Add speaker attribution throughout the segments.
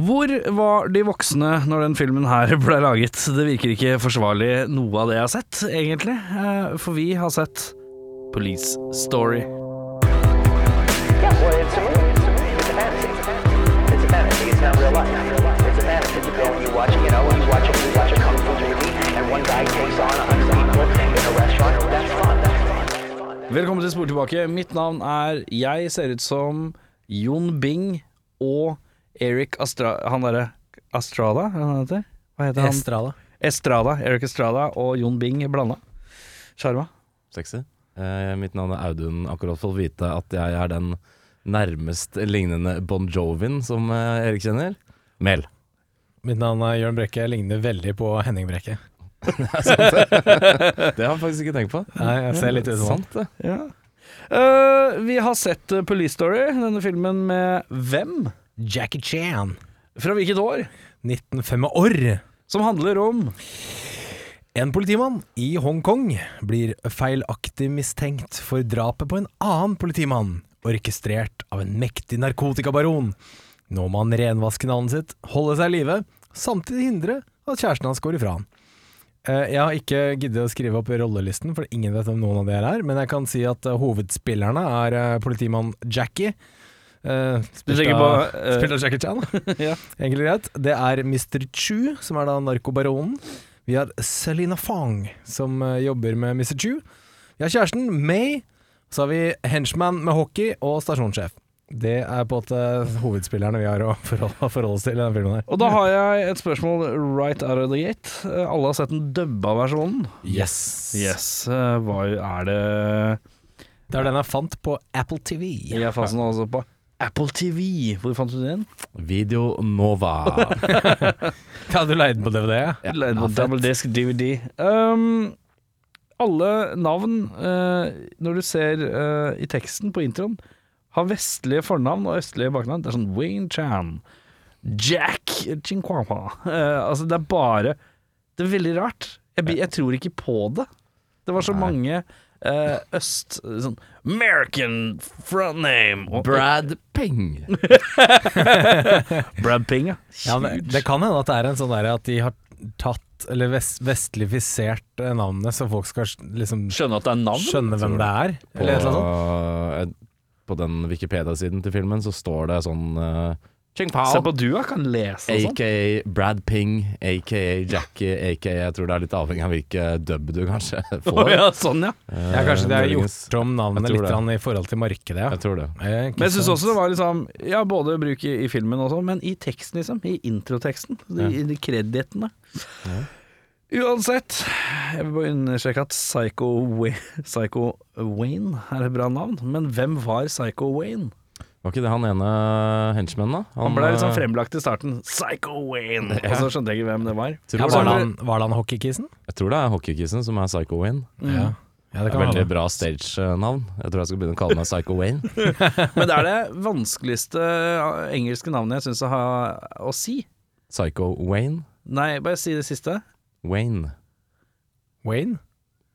Speaker 1: Hvor var de voksne når den filmen her ble laget? Det virker ikke forsvarlig noe av det jeg har sett, egentlig. Eh, For vi har sett Police Story. Velkommen til Spor tilbake. Mitt navn er Jeg ser ut som Jon Bing og Eric Astra... Han derre Astrada, er han heter? Hva heter han?
Speaker 2: Estrada.
Speaker 1: Estrada. Eric Estrada og Jon Bing blanda. Sjarma.
Speaker 3: Sexy. Eh, mitt navn er Audun. Akkurat fått vite at jeg er den nærmest lignende Bon Jovin som eh, Erik kjenner. Mel.
Speaker 2: Mitt navn er Jørn Brekke. Jeg ligner veldig på Henning Brekke.
Speaker 3: Det har jeg faktisk ikke tenkt på.
Speaker 2: Nei, jeg ser litt ut som han.
Speaker 1: Ja. Eh, vi har sett eh, Police Story, denne filmen med hvem?
Speaker 2: Jackie Chan.
Speaker 1: Fra hvilket år?
Speaker 2: 1905 år.
Speaker 1: Som handler om
Speaker 2: En politimann i Hongkong blir feilaktig mistenkt for drapet på en annen politimann, orkestrert av en mektig narkotikabaron. Nå må han renvaske navnet sitt, holde seg i live, samtidig hindre at kjæresten hans går ifra han. Eh, Jeg har ikke giddet å skrive opp rollelisten, for ingen vet om noen av dere er, men jeg kan si at eh, hovedspillerne er eh, politimann Jackie. Eh,
Speaker 1: Du
Speaker 2: Spilt av,
Speaker 1: på, eh,
Speaker 2: spilt av Jackie Chan.
Speaker 1: Ja.
Speaker 2: Enkelt og greit. Det er Mr. Chu, som er da narkobaronen. Vi har Selina Fong, som uh, jobber med Mr. Chu. Vi har kjæresten May. Så har vi henchman med hockey og stasjonssjef. Det er på en måte hovedspillerne vi har å forholde, oss til i denne filmen. her
Speaker 1: Og da har jeg et spørsmål right out of the gate. Eh, Alle har sett den dubba versjonen.
Speaker 2: Yes.
Speaker 1: Yes. eh, Hva er det
Speaker 2: Det er den jeg fant på Apple TV.
Speaker 1: Jeg fant den altså på Apple TV. Hvor fant du den?
Speaker 3: Video Nova.
Speaker 2: Ja, du leide den på DVD? Ja.
Speaker 1: Ja, double disk DVD. Um, alle navn, uh, når du ser uh, i teksten på introen, har vestlige fornavn og østlige baknavn. Det er sånn Wayne Chan, Jack Chinquapa. uh, altså, det er bare Det er veldig rart. Jeg, jeg tror ikke på det. Det var så mange eh, øst... Sånn American front name og
Speaker 3: Brad Peng.
Speaker 1: Brad Ping, ja.
Speaker 2: Ja, men det kan hende at det er en sånn derre at de har tatt eller vest, vestlifisert eh, navnet, så folk skal liksom
Speaker 1: Skjønne at det er navn.
Speaker 2: skjønne hvem det er.
Speaker 3: På,
Speaker 2: Eller et eller annet sånt.
Speaker 3: eh, på den Wikipedia-siden til filmen så står det sånn uh.
Speaker 1: Se på du. Kan lese og sånn.
Speaker 3: AKA Brad Ping, AKA Jackie, AKA Jeg tror det er litt avhengig av hvilke dub du kanskje
Speaker 1: får.
Speaker 3: får.
Speaker 1: ja, sånn, ja.
Speaker 3: Uh,
Speaker 2: Ja, kanskje de har gjort om navnet litt
Speaker 3: det.
Speaker 2: i forhold til markedet, ja.
Speaker 3: Jeg tror det.
Speaker 2: Eh,
Speaker 1: Men jeg syns også det var liksom Ja, både bruk i, i filmen og sånn, men i teksten, liksom. I introteksten. I, i de Ja. Uansett, jeg vil bare understreke at Psycho, Psycho Wayne er et bra navn. Men hvem var Psycho Wayne?
Speaker 3: Var ikke det han ene henchmanen, da?
Speaker 1: Han ble litt sånn
Speaker 3: eh,
Speaker 1: fremlagt i starten. Psycho Wayne! Og så skjønte jeg ikke hvem det var.
Speaker 2: ja, var, det han, var det han hockeykissen?
Speaker 3: Jeg tror det er hockeykissen som er Psycho Wayne.
Speaker 1: Mm.
Speaker 2: Ja. ja, det
Speaker 3: Det er Veldig bra stage-navn. Jeg tror jeg skal begynne å kalle meg Psycho Wayne.
Speaker 1: Men det er det vanskeligste engelske navnet jeg syns å ha å si.
Speaker 3: Psycho Wayne.
Speaker 1: Nei, bare si det siste.
Speaker 3: Wayne.
Speaker 2: Wayne?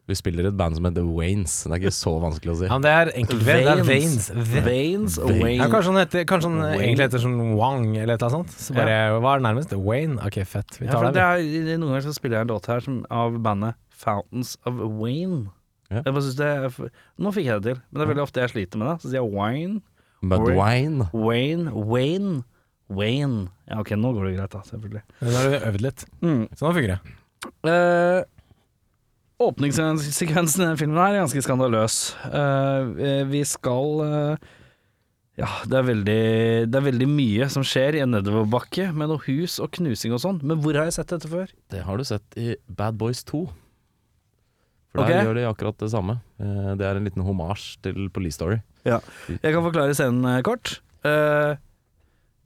Speaker 3: Vi spiller et band som heter Waynes. Det er ikke så vanskelig å si.
Speaker 2: Ja, men det er enkelt. Det er Veins.
Speaker 1: Veins. Veins og
Speaker 3: Veins.
Speaker 1: Wayne.
Speaker 2: Ja, kanskje han heter, kanskje han
Speaker 1: Wayne.
Speaker 2: egentlig heter sånn Wang eller et eller annet sånt. Så bare, Hva er det nærmest? Wayne? Ok, fett. Vi tar
Speaker 1: ja,
Speaker 2: det.
Speaker 1: det er, noen ganger så spiller jeg en låt her som, av bandet Fountains of Wayne.
Speaker 3: Ja.
Speaker 1: Jeg bare synes det er, Nå fikk jeg det til, men det er veldig ofte jeg sliter med det. Så sier jeg Wayne,
Speaker 3: But
Speaker 1: Wayne.
Speaker 3: Wayne.
Speaker 1: Wayne, Wayne. Ja, ok, nå går det greit, da, selvfølgelig.
Speaker 2: Nå har du øvd litt.
Speaker 1: Mm.
Speaker 2: Så nå fungerer det.
Speaker 1: Eh, åpningssekvensen i denne filmen er ganske skandaløs. Uh, vi skal uh, Ja, det er, veldig, det er veldig mye som skjer i en nedoverbakke, med noe hus og knusing og sånn. Men hvor har jeg sett dette før?
Speaker 3: Det har du sett i Bad Boys 2. For der gjør de akkurat det samme. Uh, Det er en liten homasj til Police Story.
Speaker 1: Jeg kan forklare scenen kort. Eh,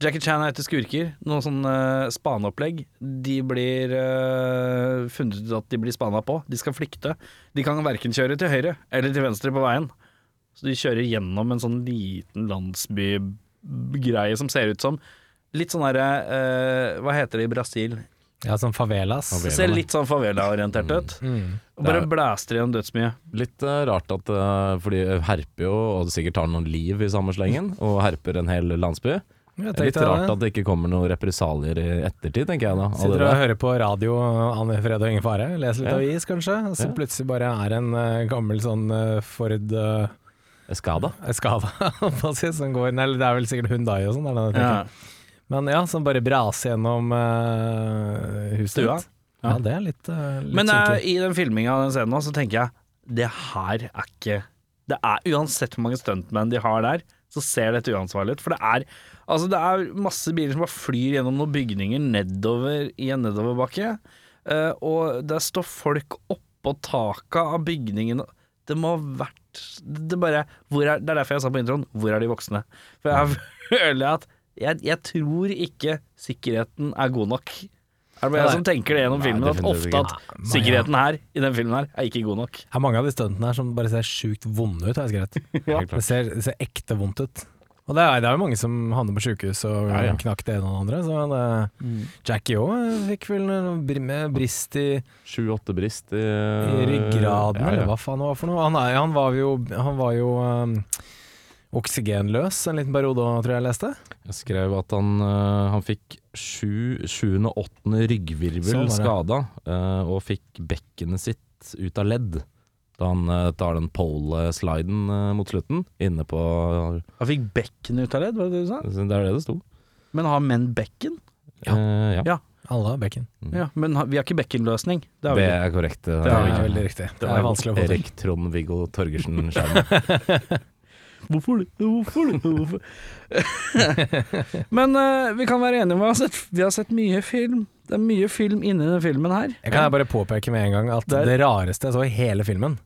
Speaker 1: Jackie Chan er etter skurker. Noe sånn uh, spaneopplegg. De blir uh, funnet ut at de blir spana på. De skal flykte. De kan verken kjøre til høyre eller til venstre på veien. Så de kjører gjennom en sånn liten landsbygreie som ser ut som litt sånn derre uh, Hva heter det i Brasil?
Speaker 2: Ja, sånn favelas.
Speaker 3: Favela.
Speaker 1: Ser litt sånn favela-orientert ut.
Speaker 2: Mm.
Speaker 1: Og bare
Speaker 3: Det er-
Speaker 1: blæster igjen dødsmye.
Speaker 3: Litt uh, rart at uh, For de herper jo, og det sikkert tar noen liv i samme slengen, og herper en hel landsby. Det er litt rart
Speaker 2: det.
Speaker 3: at det ikke kommer noen represalier i ettertid, tenker jeg da.
Speaker 2: Sitter og
Speaker 3: der.
Speaker 2: hører på radio, Anne Fred og ingen fare, leser litt
Speaker 3: Ja.
Speaker 2: avis kanskje, og så
Speaker 3: Ja.
Speaker 2: plutselig bare er en uh, gammel sånn uh, Ford uh, Escada. si, som går Nei, det er vel sikkert Hyundai og sånn,
Speaker 1: Ja.
Speaker 2: Men ja, som bare braser gjennom uh, huset
Speaker 1: Stua.
Speaker 2: ditt. Ja, det er litt, uh, litt
Speaker 1: Men i den filminga av den scenen nå, så tenker jeg det her er ikke Det er Uansett hvor mange stuntmenn de har der, så ser dette uansvarlig ut. For det er Altså det er masse biler som bare flyr gjennom noen bygninger nedover i en nedoverbakke. Uh, og der står folk oppå taket av bygningen. Det må ha vært Det, bare, hvor er, det er derfor jeg sa på introen hvor er de voksne? For jeg føler at jeg, jeg tror ikke sikkerheten er god nok. Er det bare jeg som tenker det gjennom
Speaker 3: Nei,
Speaker 1: filmen? At ofte at sikkerheten her, i den filmen her, er ikke god nok.
Speaker 2: Det er mange av de stuntene her som bare ser sjukt vonde ut, har jeg skrevet.
Speaker 1: Ja.
Speaker 2: Det ser, det ser ekte vondt ut. Og det er, det er jo mange som havner på sjukehus og
Speaker 3: Ja, ja.
Speaker 2: knakk det ene og det andre. Så det, Jackie òg fikk vel med brist i,
Speaker 3: Sju-åtte brist i,
Speaker 2: i ryggraden,
Speaker 3: ja,
Speaker 2: eller hva faen det var for noe. Han, er, han var jo, han var jo um, oksygenløs en liten periode òg, tror jeg jeg leste.
Speaker 3: Jeg skrev at han, han fikk sju, sjuende og åttende ryggvirvel
Speaker 2: Sånn
Speaker 3: skada, og fikk bekkenet sitt ut av ledd. Da han uh, tar den pole-sliden uh, mot slutten, inne på
Speaker 1: Han fikk bekken ut av ledd, var det det du sa?
Speaker 3: Det er det det sto.
Speaker 1: Men har menn bekken?
Speaker 2: Ja.
Speaker 3: Uh, ja.
Speaker 1: Ja.
Speaker 2: Alle har bekken.
Speaker 1: Ja, men ha- vi har ikke bekkenløsning. Det
Speaker 3: Det er korrekt. Det,
Speaker 2: Det er veldig riktig. Det
Speaker 1: var
Speaker 2: er vanskelig å få til.
Speaker 3: Erik Trond-Viggo Torgersen-skjermen.
Speaker 1: Hvorfor det? Hvorfor det? Hvorfor? Men uh, vi kan være enige om at vi har sett, vi har sett mye film. Det er mye film inni denne filmen her.
Speaker 2: Jeg kan bare påpeke med en gang at
Speaker 1: Det er-
Speaker 2: det rareste jeg så i hele filmen,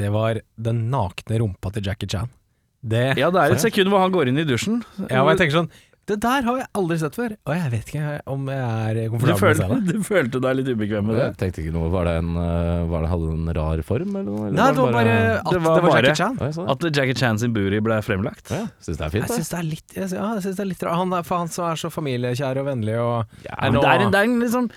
Speaker 2: det var den nakne rumpa til Jackie Chan. Det,
Speaker 1: Ja, det er et sekund hvor han går inn i dusjen.
Speaker 2: Ja, og jeg tenker sånn Det der har jeg aldri sett før, og jeg vet ikke om jeg er komfortabel med å
Speaker 1: følte,
Speaker 2: se det.
Speaker 1: du følte deg litt ubekvem med det?
Speaker 3: Jeg tenkte ikke noe Var det en øh, Var det Hadde det en rar form, eller noe? Eller
Speaker 2: Nei, det var bare at
Speaker 1: det
Speaker 2: det
Speaker 1: var
Speaker 2: Jackie Chan.
Speaker 3: Det.
Speaker 1: At Jackie Chan sin booty ble fremlagt?
Speaker 3: Ja, Syns det er fint,
Speaker 2: Jeg synes det er litt jeg, Ja, jeg synes det er litt rart. Han er, for han som er så familiekjær og vennlig og
Speaker 3: Ja,
Speaker 1: Men
Speaker 2: nå-
Speaker 1: det er en, det er en liksom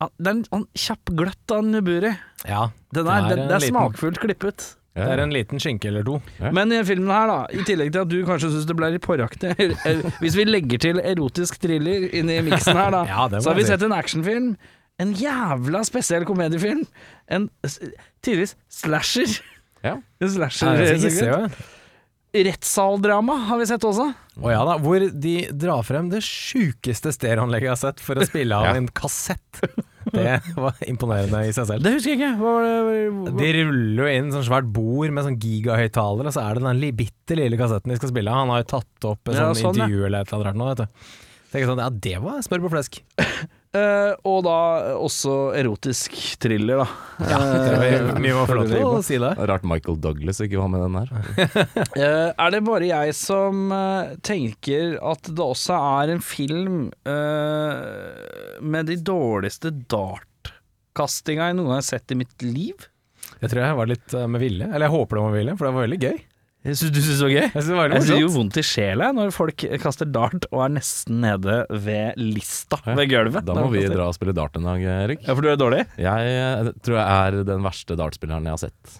Speaker 1: Det er en, sånn kjapp gløtt av Nuburi.
Speaker 2: Ja,
Speaker 1: Den
Speaker 2: Det
Speaker 1: er, det, det er
Speaker 2: liten-
Speaker 1: smakfullt klippet.
Speaker 2: Det er en liten skinke eller to.
Speaker 3: Ja.
Speaker 1: Men i filmen her, da, i tillegg til at du kanskje syns det ble litt porraktig Hvis vi legger til erotisk thriller inn i miksen her, da,
Speaker 2: Ja,
Speaker 1: så har vi sett en actionfilm. En jævla spesiell komediefilm. En tidvis slasher.
Speaker 3: Ja.
Speaker 1: En
Speaker 2: Ja,
Speaker 1: slasher
Speaker 2: jo.
Speaker 1: Rettssaldrama har vi sett også.
Speaker 2: Å ja da, hvor de drar frem det sjukeste stereoanlegget jeg har sett for å spille av
Speaker 3: Ja.
Speaker 2: en kassett. Det var imponerende i seg selv.
Speaker 1: Det husker jeg ikke. Hva var det? Hva?
Speaker 2: De ruller jo inn sånn svært bord med sånn gigahøyttaler, og så er det den bitte lille kassetten de skal spille av. Han har jo tatt opp et
Speaker 1: Ja,
Speaker 2: sånn
Speaker 1: sånn, ja.
Speaker 2: intervju eller et eller annet rart nå, vet du. Sånn, ja det var smør på flesk.
Speaker 1: Eh, og da også erotisk thriller, da.
Speaker 2: Ja, det var mye var få å si det.
Speaker 3: Rart Michael Douglas ikke var med den her.
Speaker 1: uh, er det bare jeg som eh, tenker at det også er en film eh, med de dårligste dartkastinga jeg noen gang har sett i mitt liv?
Speaker 2: Jeg tror jeg var litt eh, med vilje, eller jeg håper det var med vilje, for det var veldig gøy.
Speaker 1: Jeg synes, du syns det var gøy?
Speaker 2: Jeg synes det var
Speaker 1: Jeg synes
Speaker 2: morsomt.
Speaker 1: vondt i sjela når folk kaster dart og er nesten nede ved lista,
Speaker 3: Ja.
Speaker 1: ved gulvet.
Speaker 3: Da må vi dra og spille dart en dag, Erik.
Speaker 1: Ja, for du er dårlig?
Speaker 3: Jeg eh, tror jeg er den verste dartspilleren jeg har sett.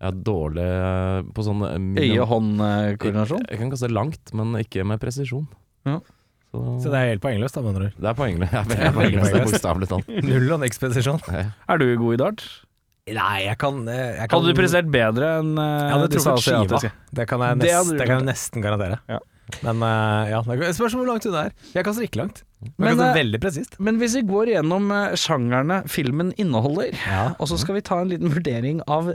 Speaker 3: Jeg er dårlig eh, på sånn eh,
Speaker 1: Øye-hånd-koordinasjon?
Speaker 3: Jeg kan kaste langt, men ikke med presisjon.
Speaker 1: Ja.
Speaker 3: Så,
Speaker 2: Så det er helt poengløst, da, mener du?
Speaker 3: det er poengløst. Jeg bokstavelig talt.
Speaker 2: Null og niks presisjon.
Speaker 1: Er du god i dart?
Speaker 2: Nei, jeg kan, eh, jeg kan
Speaker 1: Hadde du prestert bedre enn uh,
Speaker 2: Jeg hadde disse asiatiske? Det kan jeg,
Speaker 1: Det
Speaker 2: nest, det kan jeg nesten garantere.
Speaker 1: Ja.
Speaker 2: Men uh, ja, det spørs hvor langt unna er. Jeg kaster ikke langt. Men,
Speaker 1: Men. Men hvis vi går gjennom sjangerne filmen inneholder,
Speaker 2: Ja.
Speaker 1: og så skal vi ta en liten vurdering av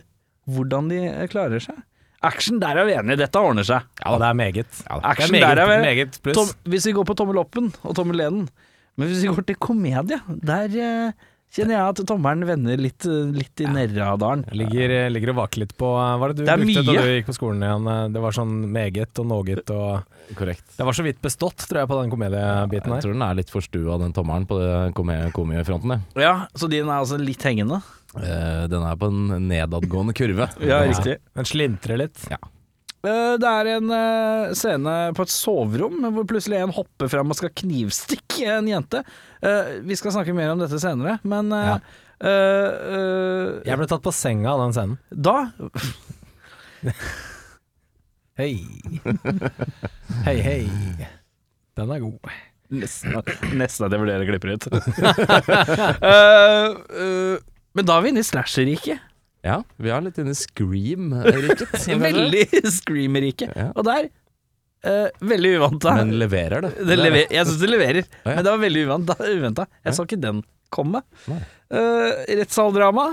Speaker 1: hvordan de klarer seg. Action, der er vi enige, dette ordner seg.
Speaker 2: Ja, det er meget.
Speaker 3: Ja,
Speaker 2: det
Speaker 1: Action,
Speaker 2: er meget,
Speaker 1: der er vi
Speaker 2: meget pluss.
Speaker 1: Tom, hvis vi går på tommel oppen og tommel neden, men hvis vi går til komedie, der eh, kjenner jeg at tommelen vender litt, litt i Nerradalen.
Speaker 2: Ligger, eh, ligger og vaker litt på eh, Hva er det du
Speaker 1: Det er
Speaker 2: brukte da du gikk på skolen igjen? Eh, Det var sånn meget og noget og
Speaker 3: Korrekt.
Speaker 2: Det var så vidt bestått, tror jeg, på den komediebiten
Speaker 3: Jeg
Speaker 2: her.
Speaker 3: tror den er litt forstua, den tommelen, på det komi- komifronten.
Speaker 1: Ja, så din er altså litt hengende.
Speaker 3: Eh, Den er på en nedadgående kurve.
Speaker 1: Ja, riktig.
Speaker 2: Den slintrer litt.
Speaker 3: Ja.
Speaker 1: Eh, Det er en eh, scene på et soverom hvor plutselig en hopper fram og skal knivstikke en jente. Eh, Vi skal snakke mer om dette senere, men eh,
Speaker 2: Ja.
Speaker 1: uh, uh,
Speaker 2: Jeg ble tatt på senga av den scenen.
Speaker 1: da
Speaker 2: Hei. hei, hei. Den er god.
Speaker 1: Nesten, nesten at jeg vurderer å klippe ut. uh, eh, men da er vi inne i slasher-riket.
Speaker 3: Ja, vi er litt inne i Scream-riket.
Speaker 1: Veldig scream-riket.
Speaker 3: Ja.
Speaker 1: Og der uh, Veldig uvant.
Speaker 3: Men leverer det.
Speaker 1: Det lever, jeg syns det leverer,
Speaker 3: Ja.
Speaker 1: men det var veldig uventa. uventa. Jeg
Speaker 3: Ja.
Speaker 1: så ikke den komme. Uh, rettssaldrama.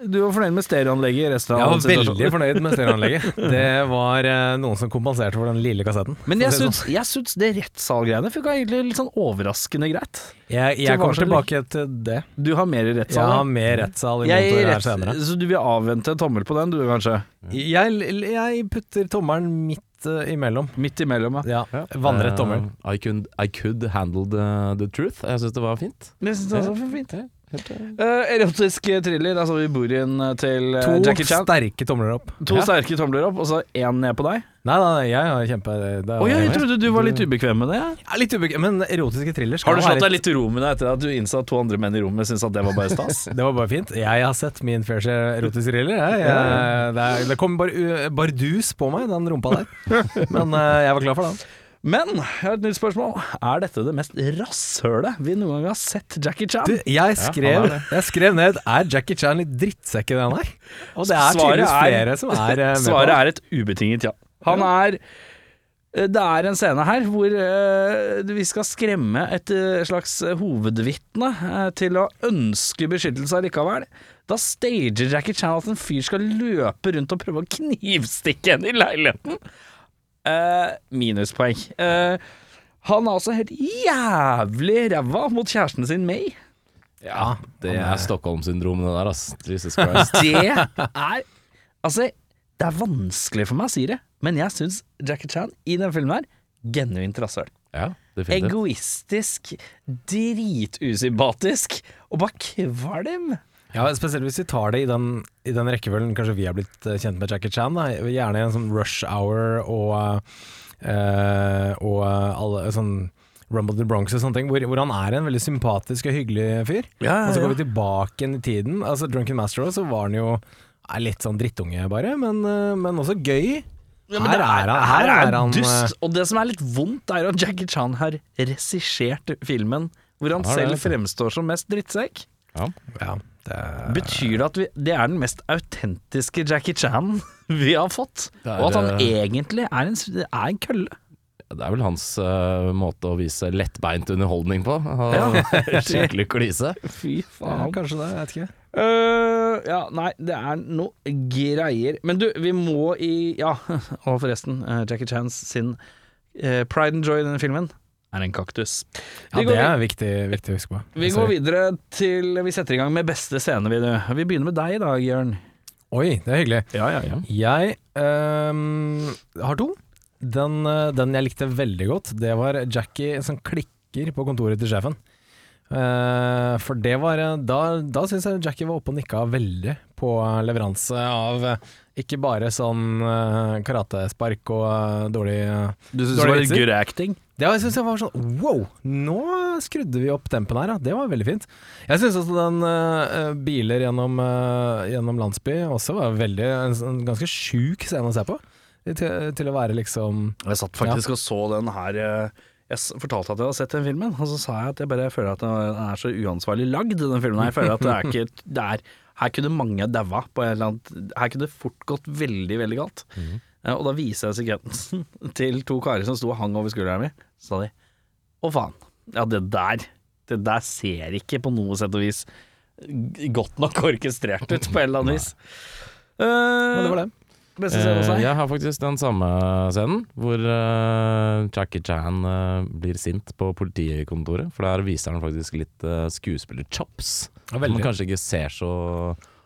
Speaker 1: Du var fornøyd med stereoanlegget i resten av
Speaker 2: Jeg var
Speaker 1: situasjonen.
Speaker 2: veldig fornøyd med stereoanlegget. Det var eh, noen som kompenserte for den lille kassetten.
Speaker 1: Men jeg syns, jeg syns det rettssalgreiene funka egentlig litt sånn overraskende greit.
Speaker 2: sånn. Jeg, jeg kommer tilbake til det.
Speaker 1: Du har mer
Speaker 2: Jeg
Speaker 1: rettssal.
Speaker 2: har
Speaker 1: da.
Speaker 2: mer rettssal i
Speaker 1: Jeg
Speaker 2: motor her senere.
Speaker 1: så du vil avvente en tommel på den, du kanskje?
Speaker 2: Jeg, jeg putter tommelen midt eh, imellom.
Speaker 1: Midt imellom, ja.
Speaker 2: Ja, Vannrett tommel.
Speaker 3: Eh, I, could, I could handle the, the truth. Jeg syns det var fint.
Speaker 1: Men jeg synes det var fint.
Speaker 3: Eh,
Speaker 1: Eh, erotisk thriller, altså vi bor inn til uh,
Speaker 2: To
Speaker 1: Jackie Chan.
Speaker 2: sterke tomler opp.
Speaker 1: To
Speaker 2: Ja.
Speaker 1: sterke tomler opp, og så én ned på deg.
Speaker 2: Nei, nei, jeg har kjempe... det
Speaker 1: Å ja, jeg trodde du var litt ubekvem med det.
Speaker 2: Ja, litt ubekvem, men erotiske thriller
Speaker 1: Har du slått deg litt til ro med det etter at du innså at to andre menn i rommet syntes at det var bare stas?
Speaker 2: Det var bare fint. Jeg har sett min fair share erotiske thriller. Jeg. Jeg, det, er, det kom bare bardus på meg, den rumpa der. Men uh, jeg var klar for den.
Speaker 1: Men jeg har et nytt spørsmål. Er dette det mest rasshølet vi noen gang har sett Jackie Chan?
Speaker 2: Du, jeg skrev,
Speaker 3: er
Speaker 2: jeg skrev ned Er Jackie Chan litt drittsekk i den her? Og det er tydeligvis
Speaker 1: er-
Speaker 2: flere som er eh, med på Svaret
Speaker 1: er et ubetinget ja. Han er eh, det er en scene her hvor uh, vi skal skremme et uh, slags hovedvitne uh, til å ønske beskyttelse allikevel. Da stager Jackie Chan at en fyr skal løpe rundt og prøve å knivstikke henne i leiligheten. Eh, minuspoeng. Eh, han er altså helt jævlig ræva mot kjæresten sin May.
Speaker 2: Ja,
Speaker 3: Det er Stockholm-syndromet, det der, ass. Jesus Christ.
Speaker 1: Det er Altså, det er vanskelig for meg å si det, men jeg syns Jackie Chan i den filmen her genuint rasshøl.
Speaker 3: Ja, definitivt.
Speaker 1: Egoistisk, dritusympatisk og bare kvalm.
Speaker 2: Ja, Spesielt hvis vi tar det i den, i den rekkefølgen kanskje vi har blitt eh, kjent med Jackie Chan. Da. Gjerne i en sånn Rush Hour og, eh, og alle sånn Rumble in the Bronx og sånne ting, hvor, hvor han er en veldig sympatisk og hyggelig fyr.
Speaker 1: Ja,
Speaker 2: Og så går vi tilbake igjen i tiden. Altså Drunken Master også, så var han jo er litt sånn drittunge, bare, men, eh, men også gøy.
Speaker 1: Ja, men
Speaker 2: her, er han,
Speaker 1: her er
Speaker 2: han
Speaker 1: dust. Og det som er litt vondt, er at Jackie Chan har regissert filmen hvor han
Speaker 3: Ja,
Speaker 1: selv
Speaker 3: det.
Speaker 1: fremstår som mest drittsekk.
Speaker 2: Ja, Ja, det er,
Speaker 1: Betyr det at vi, det er den mest autentiske Jackie Chan vi har fått?
Speaker 3: Er,
Speaker 1: og at han
Speaker 3: eh,
Speaker 1: egentlig er en, er en kølle?
Speaker 3: Det er vel hans uh, måte å vise lettbeint underholdning på.
Speaker 1: Ja.
Speaker 3: Skikkelig klise.
Speaker 1: Fy
Speaker 2: ja,
Speaker 1: faen.
Speaker 2: kanskje det, jeg vet ikke.
Speaker 1: Uh, ja, nei, det er noe greier. Men du, vi må i Ja, og forresten, uh, Jackie Chans sin Pride and Joy i denne filmen er en kaktus.
Speaker 2: Ja, det er viktig, viktig å huske på.
Speaker 1: Vi går videre til Vi setter i gang med beste scene, vi, du. Vi begynner med deg i dag, Jørn.
Speaker 2: Oi, det er hyggelig.
Speaker 1: Ja, ja, ja.
Speaker 2: Jeg um, har to. Den, eh, den jeg likte veldig godt, det var Jackie som klikker på kontoret til sjefen. Uh, for det var eh, Da, da syns jeg Jackie var oppe og nikka veldig på leveranse av ikke bare sånn uh, karatespark og uh, dårlig uh,
Speaker 1: Du syns det var litt good acting?
Speaker 2: Det var- jeg synes jeg var sånn wow, nå skrudde vi opp tempen her, ja. Det var veldig fint. Jeg syns også den uh, biler gjennom, gjennom landsby også var veldig, en, en ganske sjuk scene å se på. Til, til å være liksom
Speaker 1: Jeg satt faktisk og så den her Jeg fortalte at jeg hadde sett den filmen, og så sa jeg at jeg bare føler at den er så uansvarlig lagd, den filmen her. Jeg føler at det er ikke det er, Her kunne mange daua på et eller annet Her kunne det fort gått veldig, veldig galt. Eh, Og da viser jeg sekvensen til to karer som sto og hang over skulderen min. Så sa de Å, faen. Ja, det der Det der ser ikke på noe sett og vis godt nok orkestrert ut, på et eller annet vis. Uh,
Speaker 2: Men det var det.
Speaker 3: Eh, jeg har faktisk den samme scenen, hvor uh, Jackie Chan uh, blir sint på politikontoret. For der viser han faktisk litt uh, skuespillerchops.
Speaker 2: Ja,
Speaker 3: Som
Speaker 2: veldig.
Speaker 3: man kanskje ikke ser så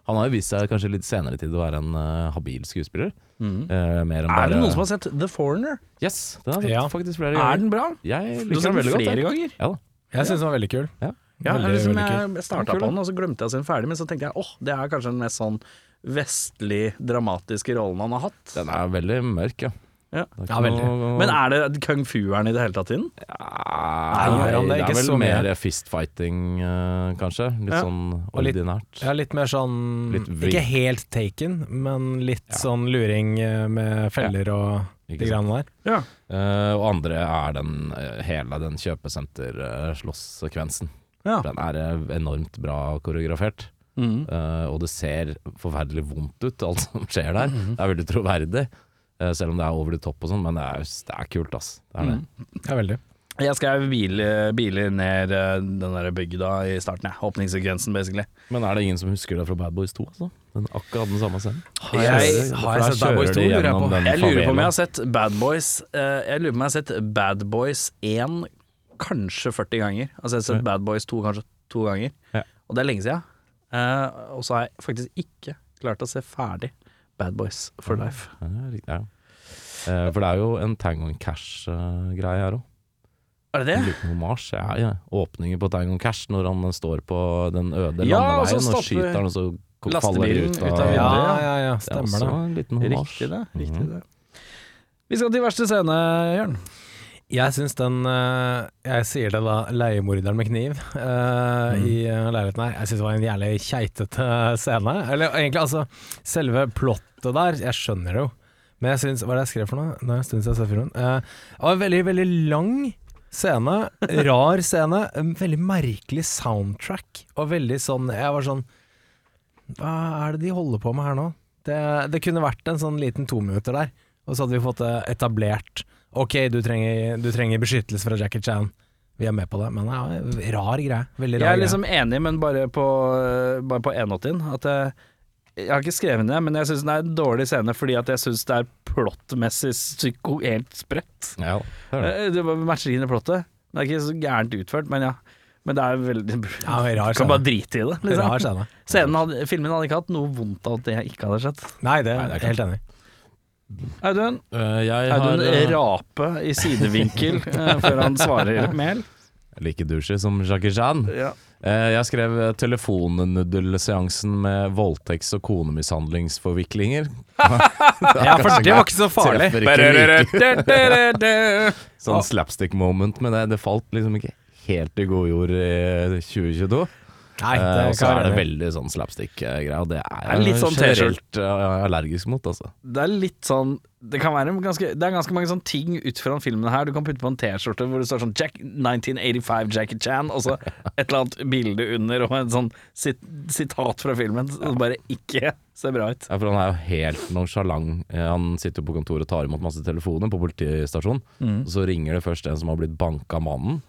Speaker 3: Han har jo vist seg kanskje litt senere tid å være en uh, habil skuespiller.
Speaker 1: Mm.
Speaker 3: Uh, mer enn
Speaker 1: Er
Speaker 3: bare
Speaker 1: det noen som har sett The Foreigner?
Speaker 3: Yes, den har jeg sett
Speaker 2: Ja.
Speaker 3: faktisk flere
Speaker 1: Er den bra?
Speaker 3: Jeg
Speaker 1: Du har sett
Speaker 3: den veldig godt.
Speaker 1: flere
Speaker 3: jeg.
Speaker 1: ganger?
Speaker 3: Ja da.
Speaker 2: Jeg syns den var veldig kul.
Speaker 1: Ja,
Speaker 2: Veldig,
Speaker 1: liksom jeg, starta på den, og så glemte jeg å se den ferdig, men så tenkte jeg åh, det er kanskje den mest sånn vestlig dramatiske rollen han har hatt.
Speaker 3: Den er veldig mørk, ja.
Speaker 1: Ja.
Speaker 3: Er
Speaker 2: Ja, veldig.
Speaker 3: noe-
Speaker 1: Men er det kung fu-eren i det hele tatt i den?
Speaker 3: Nei,
Speaker 2: det?
Speaker 3: det er vel mer fistfighting, eh, kanskje. Litt
Speaker 1: Ja.
Speaker 3: sånn
Speaker 2: ordinært. litt-. Ja, litt mer sånn
Speaker 3: Litt.
Speaker 2: Ikke helt taken, men litt
Speaker 3: Ja.
Speaker 2: sånn luring eh, med feller og de greiene der.
Speaker 1: Ja.
Speaker 3: Uh, og andre er den hele den kjøpesenter-slåssekvensen.
Speaker 1: Ja.
Speaker 3: Den er enormt bra koreografert.
Speaker 1: Mm.
Speaker 3: Uh, og det ser forferdelig vondt ut, alt som skjer der. Det er veldig troverdig, selv om det er over the top og sånn, men det er, det er kult, ass. Det er det.
Speaker 2: Ja, veldig.
Speaker 1: Jeg skrev biler, biler ned eh, den der bygda i starten, ja. Åpningssekvensen, basically.
Speaker 3: Men er det ingen som husker det fra Bad Boys 2, altså? Den, akkurat den samme scenen.
Speaker 2: Har jeg, har jeg sett Bad Boys 2, lurer jeg på?
Speaker 1: Jeg lurer på om jeg har sett Bad Boys eh, Jeg lurer på om jeg har sett Bad Boys 1 kanskje 40 ganger. Altså jeg har sett
Speaker 3: Ja.
Speaker 1: Bad Boys 2 kanskje to ganger.
Speaker 3: Ja.
Speaker 1: Og det er lenge siden. Eh, og så har jeg faktisk ikke klart å se ferdig Bad Boys for life.
Speaker 3: Ja, ja. Eh, for det er jo en Tango and Cash-greie her òg.
Speaker 1: Er det det?
Speaker 3: Mars. Ja, ja. Åpninger på Tango and Cash når han står på den øde
Speaker 1: Ja,
Speaker 3: landeveien og skyter han, og så faller ut
Speaker 1: av,
Speaker 3: ut
Speaker 1: av vinduet.
Speaker 2: Ja,
Speaker 1: Ja,
Speaker 2: ja, stemmer
Speaker 3: Det er også
Speaker 2: det.
Speaker 3: en liten homasj.
Speaker 1: Riktig det. Riktig
Speaker 3: Mhm.
Speaker 1: det. Vi skal til verste scene, Jørn.
Speaker 2: Jeg syns den eh, Jeg sier det da, leiemorderen med kniv uh,
Speaker 1: Mm.
Speaker 2: i eh, leiligheten her. Jeg syns det var en jævlig keitete scene. Eller egentlig, altså, selve plottet der, jeg skjønner det jo. Men jeg syns Hva er det jeg skrev for noe? Det er en stund siden jeg så filmen. Uh, det var en veldig, veldig lang scene. Rar scene. En veldig merkelig soundtrack. Og veldig sånn Jeg var sånn Hva er det de holder på med her nå? Det, det kunne vært en sånn liten to minutter der, og så hadde vi fått det etablert. Ok, du trenger, du trenger beskyttelse fra Jackie Chan. Vi er med på det, men en rar greie. Veldig rar
Speaker 1: Jeg er liksom enig, men bare på, bare på enåttien. At jeg, jeg har ikke skrevet det, men jeg syns det er en dårlig scene fordi at jeg syns det er plottmessig psyko helt sprøtt.
Speaker 3: Ja, det er det.
Speaker 1: Eh, Det matcher inn i plottet. Det er ikke så gærent utført, men ja. Men det er veldig
Speaker 2: Ja, rar
Speaker 1: Kan bare drite i det.
Speaker 2: Liksom. Rar scene.
Speaker 1: Scenen hadde, filmen hadde ikke hatt noe vondt av at det ikke hadde skjedd.
Speaker 2: Nei, det
Speaker 3: Nei,
Speaker 2: er
Speaker 3: det er
Speaker 2: jeg helt enig
Speaker 1: Audun,
Speaker 3: Eh, jeg har
Speaker 1: Audun
Speaker 3: eh,
Speaker 1: rape i sidevinkel eh, før han svarer mel.
Speaker 3: like douchey som Jackie Chan.
Speaker 1: Ja.
Speaker 3: Jeg skrev telefonnuddelseansen med voldtekts- og konemishandlingsforviklinger.
Speaker 2: Ja, for det var ikke så farlig.
Speaker 3: Ikke
Speaker 1: Sånn.
Speaker 3: sånn slapstick moment, men det, det falt liksom ikke helt i god jord i 2022.
Speaker 2: Nei,
Speaker 3: Eh,
Speaker 2: det
Speaker 3: og så er det veldig sånn slapstick-greie, og det er
Speaker 1: Det er litt
Speaker 3: jeg
Speaker 1: sånn
Speaker 3: generelt eh, allergisk mot, altså.
Speaker 1: Det er litt sånn Det ganske Det er ganske mange sånne ting ut fra filmen her. Du kan putte på en T-skjorte hvor det står sånn Jack, 1985 Jackie Chan, og så et eller annet bilde under og en sånn sit, sitat fra filmen som bare ikke ser bra ut.
Speaker 3: Ja, for han er jo helt nonsjalant. Eh, Han sitter jo på kontoret og tar imot masse telefoner på politistasjonen. Og så ringer det først en som har blitt banka mannen.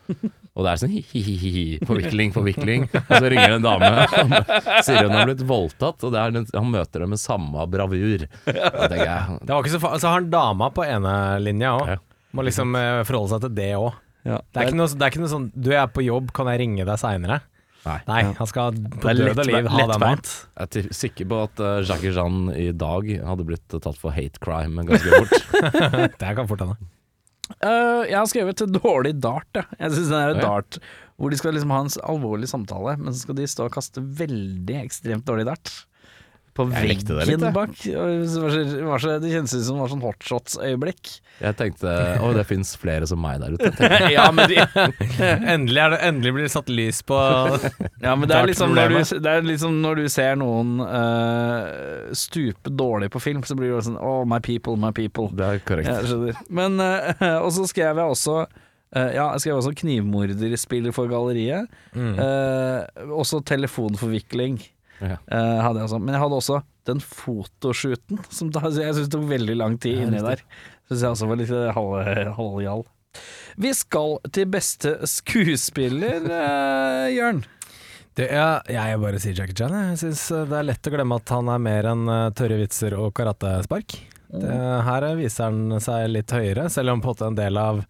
Speaker 3: Og det er sånn hi-hi-hi, forvikling, forvikling. Og så ringer det en dame og sier hun har blitt voldtatt, og det er den, han møter det med samme bravur. Jeg
Speaker 2: Det var ikke så fa Så har han dama på ene linja òg.
Speaker 3: Ja.
Speaker 2: Må liksom eh, forholde seg til det òg.
Speaker 1: Ja,
Speaker 2: Det, er noe- det er ikke noe sånn Du er på jobb, kan jeg ringe deg seinere?
Speaker 3: Nei.
Speaker 2: Nei, han skal på død og liv ha den
Speaker 1: mat.
Speaker 3: Jeg er sikker på at Jacques Jackie Chan i dag hadde blitt tatt for hate crime ganske fort.
Speaker 2: Det kan fort hende.
Speaker 1: Eh, jeg har skrevet dårlig dart, jeg. Jeg Synes den er
Speaker 3: Ja.
Speaker 1: dart hvor de skal liksom ha en alvorlig samtale, men så skal de stå og kaste veldig ekstremt dårlig dart. På
Speaker 3: veggen det litt,
Speaker 1: bak. Det, det var så, det kjennes ut som det var sånn hotshots-øyeblikk.
Speaker 3: Jeg tenkte å, det fins flere som meg der ute.
Speaker 1: ja, men de,
Speaker 2: Endelig, er det, endelig blir det satt lys på
Speaker 1: Ja, men det er, liksom når du, det er liksom når du ser noen uh, stupe dårlig på film, så blir det sånn Oh, my people, my people.
Speaker 3: Det er korrekt.
Speaker 1: Men uh, Og så skrev jeg også Uh, Ja, jeg skrev også knivmorder spiller for galleriet.
Speaker 2: Mm.
Speaker 1: Uh, også telefonforvikling.
Speaker 3: Ja.
Speaker 1: Uh, hadde jeg. Men jeg hadde også den fotoshooten, som da, jeg syns tok veldig lang tid inni der. Syns jeg også var litt eh, halv- halvgjall. Vi skal til beste skuespiller, uh, Jørn.
Speaker 2: Det er, jeg bare sier Jackie Chan. Jeg syns det er lett å glemme at han er mer enn tørre vitser og karatespark. Det, her viser han seg litt høyere, selv om på en del av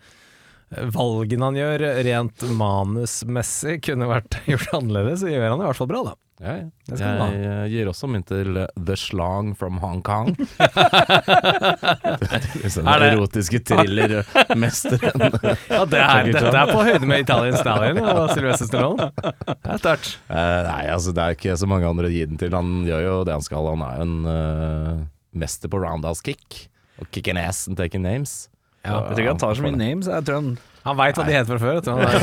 Speaker 2: valgene han gjør rent manusmessig kunne vært gjort annerledes, så gjør han det i hvert fall bra, da.
Speaker 3: Ja, ja.
Speaker 2: Jeg,
Speaker 3: Jeg eh, gir også min til eh, The Slang from Hong Kong. sånn
Speaker 2: Er det-
Speaker 3: erotiske thriller-mesteren.
Speaker 2: Ja, det er, dette er på høyde med Italian Stallion og Sylvester Stallone. Det er sterkt.
Speaker 3: Eh, nei, altså det er ikke så mange andre å gi den til. Han gjør jo det han skal. Han er jo en uh, mester på roundhouse kick. Og kicking ass and taking names.
Speaker 2: Ja,
Speaker 1: Jeg tror ikke han tar så mye names. Jeg tror han
Speaker 2: Han veit hva de heter fra før. vet du. Han har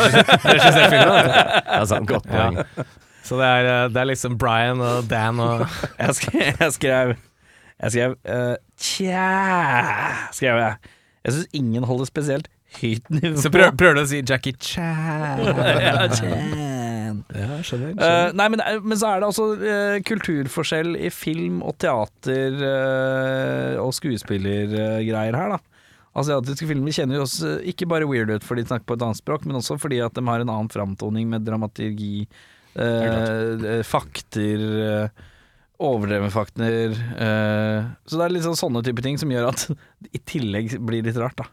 Speaker 2: regissert filmen.
Speaker 3: Det er sant, godt
Speaker 2: Ja.
Speaker 3: poeng.
Speaker 2: Så det er, eh, det er liksom Brian og Dan og
Speaker 1: Jeg skrev Jeg skrev, jeg skrev uh, Tja, skrev jeg. Jeg syns ingen holder spesielt høyt nivå.
Speaker 2: Så prøver, prøver du å si Jackie Chan?
Speaker 1: ja, Chan.
Speaker 2: Ja, skjønner.
Speaker 1: Eh, nei, men, er- men så er det altså uh, kulturforskjell i film og teater eh, og skuespillergreier her, da. Asiatiske filmer kjenner jo oss eh, ikke bare weird ut fordi de snakker på et annet språk, men også fordi at de har en annen framtoning med dramaturgi, eh, eh, fakter, eh, overdrevne fakter. eh, så det er litt sånn sånne type ting som gjør at i tillegg blir litt rart, da.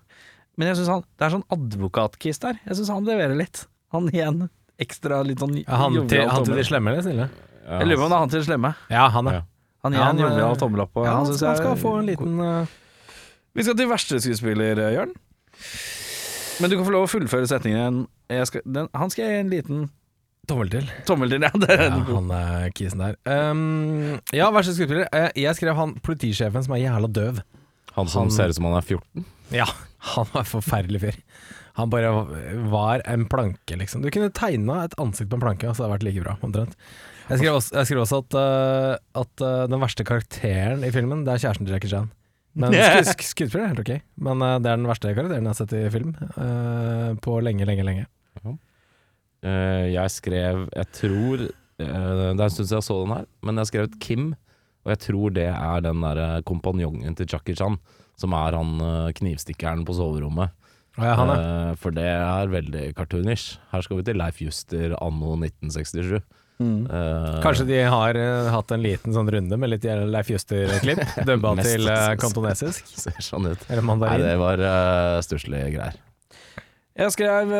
Speaker 1: Men jeg synes han, det er sånn advokatkiss der. Jeg syns han leverer litt. Han igjen ekstra litt sånn
Speaker 2: Ja, han, til, han til de slemme eller snille?
Speaker 1: Jeg lurer på om det er han til det slemme.
Speaker 2: Ja, han er.
Speaker 3: Ja.
Speaker 1: Han gir
Speaker 2: Ja,
Speaker 1: en
Speaker 2: han,
Speaker 1: jovial
Speaker 2: eh,
Speaker 1: tommel opp. og
Speaker 2: Ja,
Speaker 1: han
Speaker 2: han
Speaker 1: synes
Speaker 2: skal, få en liten eh,
Speaker 1: Vi skal til verste skuespiller, eh, Jørn. Men du kan få lov å fullføre setningen. Jeg skal, den, han skal gi en liten
Speaker 2: tommel til.
Speaker 1: tommel til. Ja, det er
Speaker 2: Ja, han er kisen der. Um, ja, verste skuespiller. Eh, Jeg skrev han politisjefen som er jævla døv.
Speaker 3: Han som
Speaker 2: Han-
Speaker 3: ser ut som han er 14.
Speaker 2: Ja, han var forferdelig fyr. Han bare var en planke, liksom. Du kunne tegna et ansikt på en planke, og så hadde det vært like bra, omtrent. Jeg skrev også, jeg skrev også at, uh, at uh, den verste karakteren i filmen, det er kjæresten til Jackie Chan. Men sk skuespiller er helt ok. Men uh, det er den verste karakteren jeg har sett i film uh, på lenge, lenge, lenge.
Speaker 3: Eh, jeg skrev Jeg tror Det er en stund siden jeg så den her, men jeg skrev et Kim. Og jeg tror det er den der kompanjongen til Chucky Chan, som er han knivstikkeren på soverommet.
Speaker 2: Ja, han er.
Speaker 3: For det er veldig cartoonish. Her skal vi til Leif Juster anno 1967.
Speaker 1: Mm.
Speaker 3: Eh,
Speaker 2: Kanskje de har eh, hatt en liten sånn runde med litt Leif Juster-klipp, dubba til uh, kantonesisk.
Speaker 3: Ser sånn ut.
Speaker 2: Eller
Speaker 3: Nei, det var uh, stusslige greier.
Speaker 1: Jeg skrev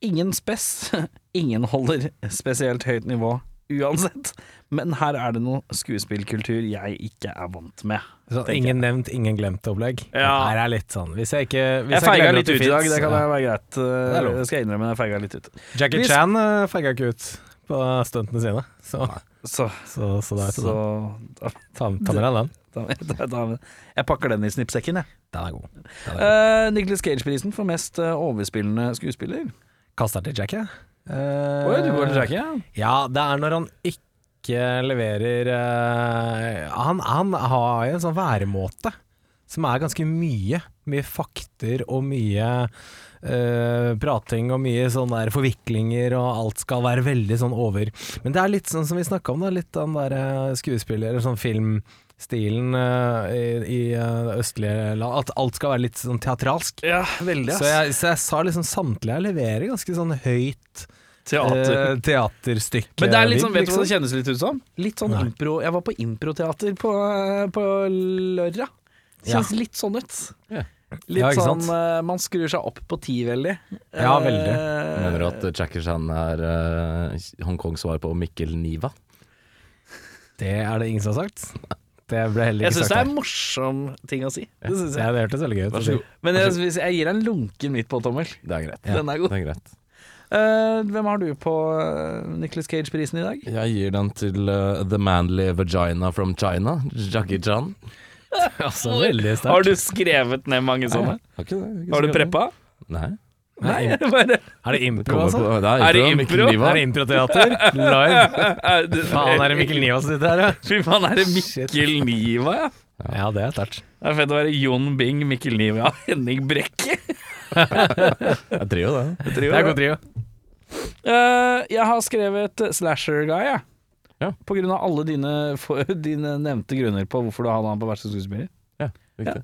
Speaker 1: ingen spess. Ingen holder spesielt høyt nivå uansett. Men her er det noe skuespillkultur jeg ikke er vant med.
Speaker 2: Så, ingen nevnt, ingen glemt-opplegg.
Speaker 1: Ja.
Speaker 2: Her er litt sånn Hvis jeg ikke hvis
Speaker 1: Jeg feiga litt ut i dag, det kan
Speaker 2: ja.
Speaker 1: være greit.
Speaker 2: Det
Speaker 1: det skal jeg innrømme, jeg feiga litt ut.
Speaker 2: Jackie
Speaker 1: Hvis-
Speaker 2: Chan uh, feiga ikke ut på stuntene sine, så,
Speaker 1: Så,
Speaker 2: så, så det er
Speaker 1: så da,
Speaker 2: Ta, ta med deg den.
Speaker 1: da, da, da, Jeg pakker den i snippsekken, jeg.
Speaker 2: Den er god. Den er god.
Speaker 1: Uh, Nicholas Cage-prisen for mest uh, overspillende skuespiller.
Speaker 2: Kaster til Jackie.
Speaker 1: Oi, du går til Jackie, ja?
Speaker 2: Ja, det er når han ikke leverer uh, han, han har jo en sånn væremåte som er ganske mye. Mye fakter og mye uh, prating og mye sånn der forviklinger, og alt skal være veldig sånn over. Men det er litt sånn som vi snakka om, da, litt den der eh, skuespiller- eller sånn filmstilen uh, i, i østlige land. At alt skal være litt sånn teatralsk.
Speaker 1: Ja, veldig,
Speaker 2: Så jeg, så jeg sa liksom samtlige jeg leverer ganske sånn høyt
Speaker 1: Teater.
Speaker 2: Uh, teaterstykke.
Speaker 1: Men det er litt sånn, vet du hva
Speaker 2: liksom.
Speaker 1: det kjennes litt ut som? Litt sånn
Speaker 2: Nei.
Speaker 1: impro Jeg var på improteater på, på lørdag. Kjennes litt sånn ut.
Speaker 3: Ja.
Speaker 1: Litt
Speaker 2: Ja, ikke
Speaker 1: sånn eh, Man skrur seg opp på ti veldig.
Speaker 2: Ja, veldig.
Speaker 1: Eh,
Speaker 3: Mener du at Jackie Chan er uh, Hongkongs svar på Mikkel Niva?
Speaker 2: Det er det ingen som har sagt. Det ble heller ikke
Speaker 1: Jeg
Speaker 2: ikke
Speaker 1: syns det er en morsom ting å si. Det synes jeg.
Speaker 2: Ja, det hørtes veldig gøy ut.
Speaker 1: Men jeg, hvis jeg gir deg en lunken midt på, Tommel.
Speaker 3: Det er greit.
Speaker 1: Den er god.
Speaker 3: Det er greit.
Speaker 1: Uh, hvem har du på uh, Nicholas Cage-prisen i dag?
Speaker 3: Jeg gir den til eh, The Manly Vagina from China, Jackie Chan.
Speaker 2: Altså, veldig sterkt.
Speaker 1: Har du skrevet ned mange sånne?
Speaker 3: Har, ikke det, ikke
Speaker 1: Har du preppa?
Speaker 3: Nei.
Speaker 1: Nei,
Speaker 2: Er det impro, altså?
Speaker 3: det
Speaker 1: Er det impro?
Speaker 2: Er det improteater? Live? Faen, er det Mikkel Niva som sitter her, ja?
Speaker 1: Fy faen, er det Mikkel Niva, ja?
Speaker 2: Ja, det er sterkt.
Speaker 1: Det er fett å være Jon Bing, Mikkel Niva, Henning Brekke.
Speaker 3: Jeg er trio, det.
Speaker 1: Jeg
Speaker 2: Det er god trio.
Speaker 1: Uh, jeg har skrevet Slasher Guy, jeg.
Speaker 3: Ja.
Speaker 1: På grunn av alle dine, for, dine nevnte grunner på hvorfor du hadde han på verste skuespiller.
Speaker 3: Riktig.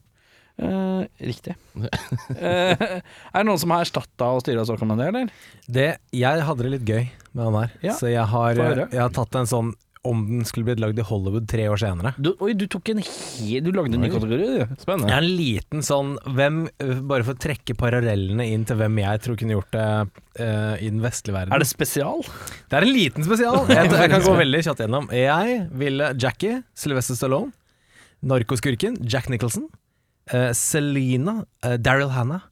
Speaker 1: Eh, riktig. Eh, er det noen som har erstatta og styra Stockholm en del, eller?
Speaker 2: Det, jeg hadde det litt gøy med han her,
Speaker 1: Ja,
Speaker 2: så jeg har,
Speaker 1: høre.
Speaker 2: jeg har tatt en sånn om den skulle blitt lagd i Hollywood tre år senere.
Speaker 1: Du, oi, du tok en hel Du lagde en ny kategori, du.
Speaker 2: Jeg er en liten sånn hvem, Bare for å trekke parallellene inn til hvem jeg tror kunne gjort det uh, i den vestlige verden.
Speaker 1: Er det spesial?
Speaker 2: Det er en liten spesial. Jeg, jeg kan gå veldig kjapt gjennom. Jeg ville Jackie, Sylvester Stallone, narkoskurken Jack Nicholson, uh, Selena, uh, Daryl Hannah,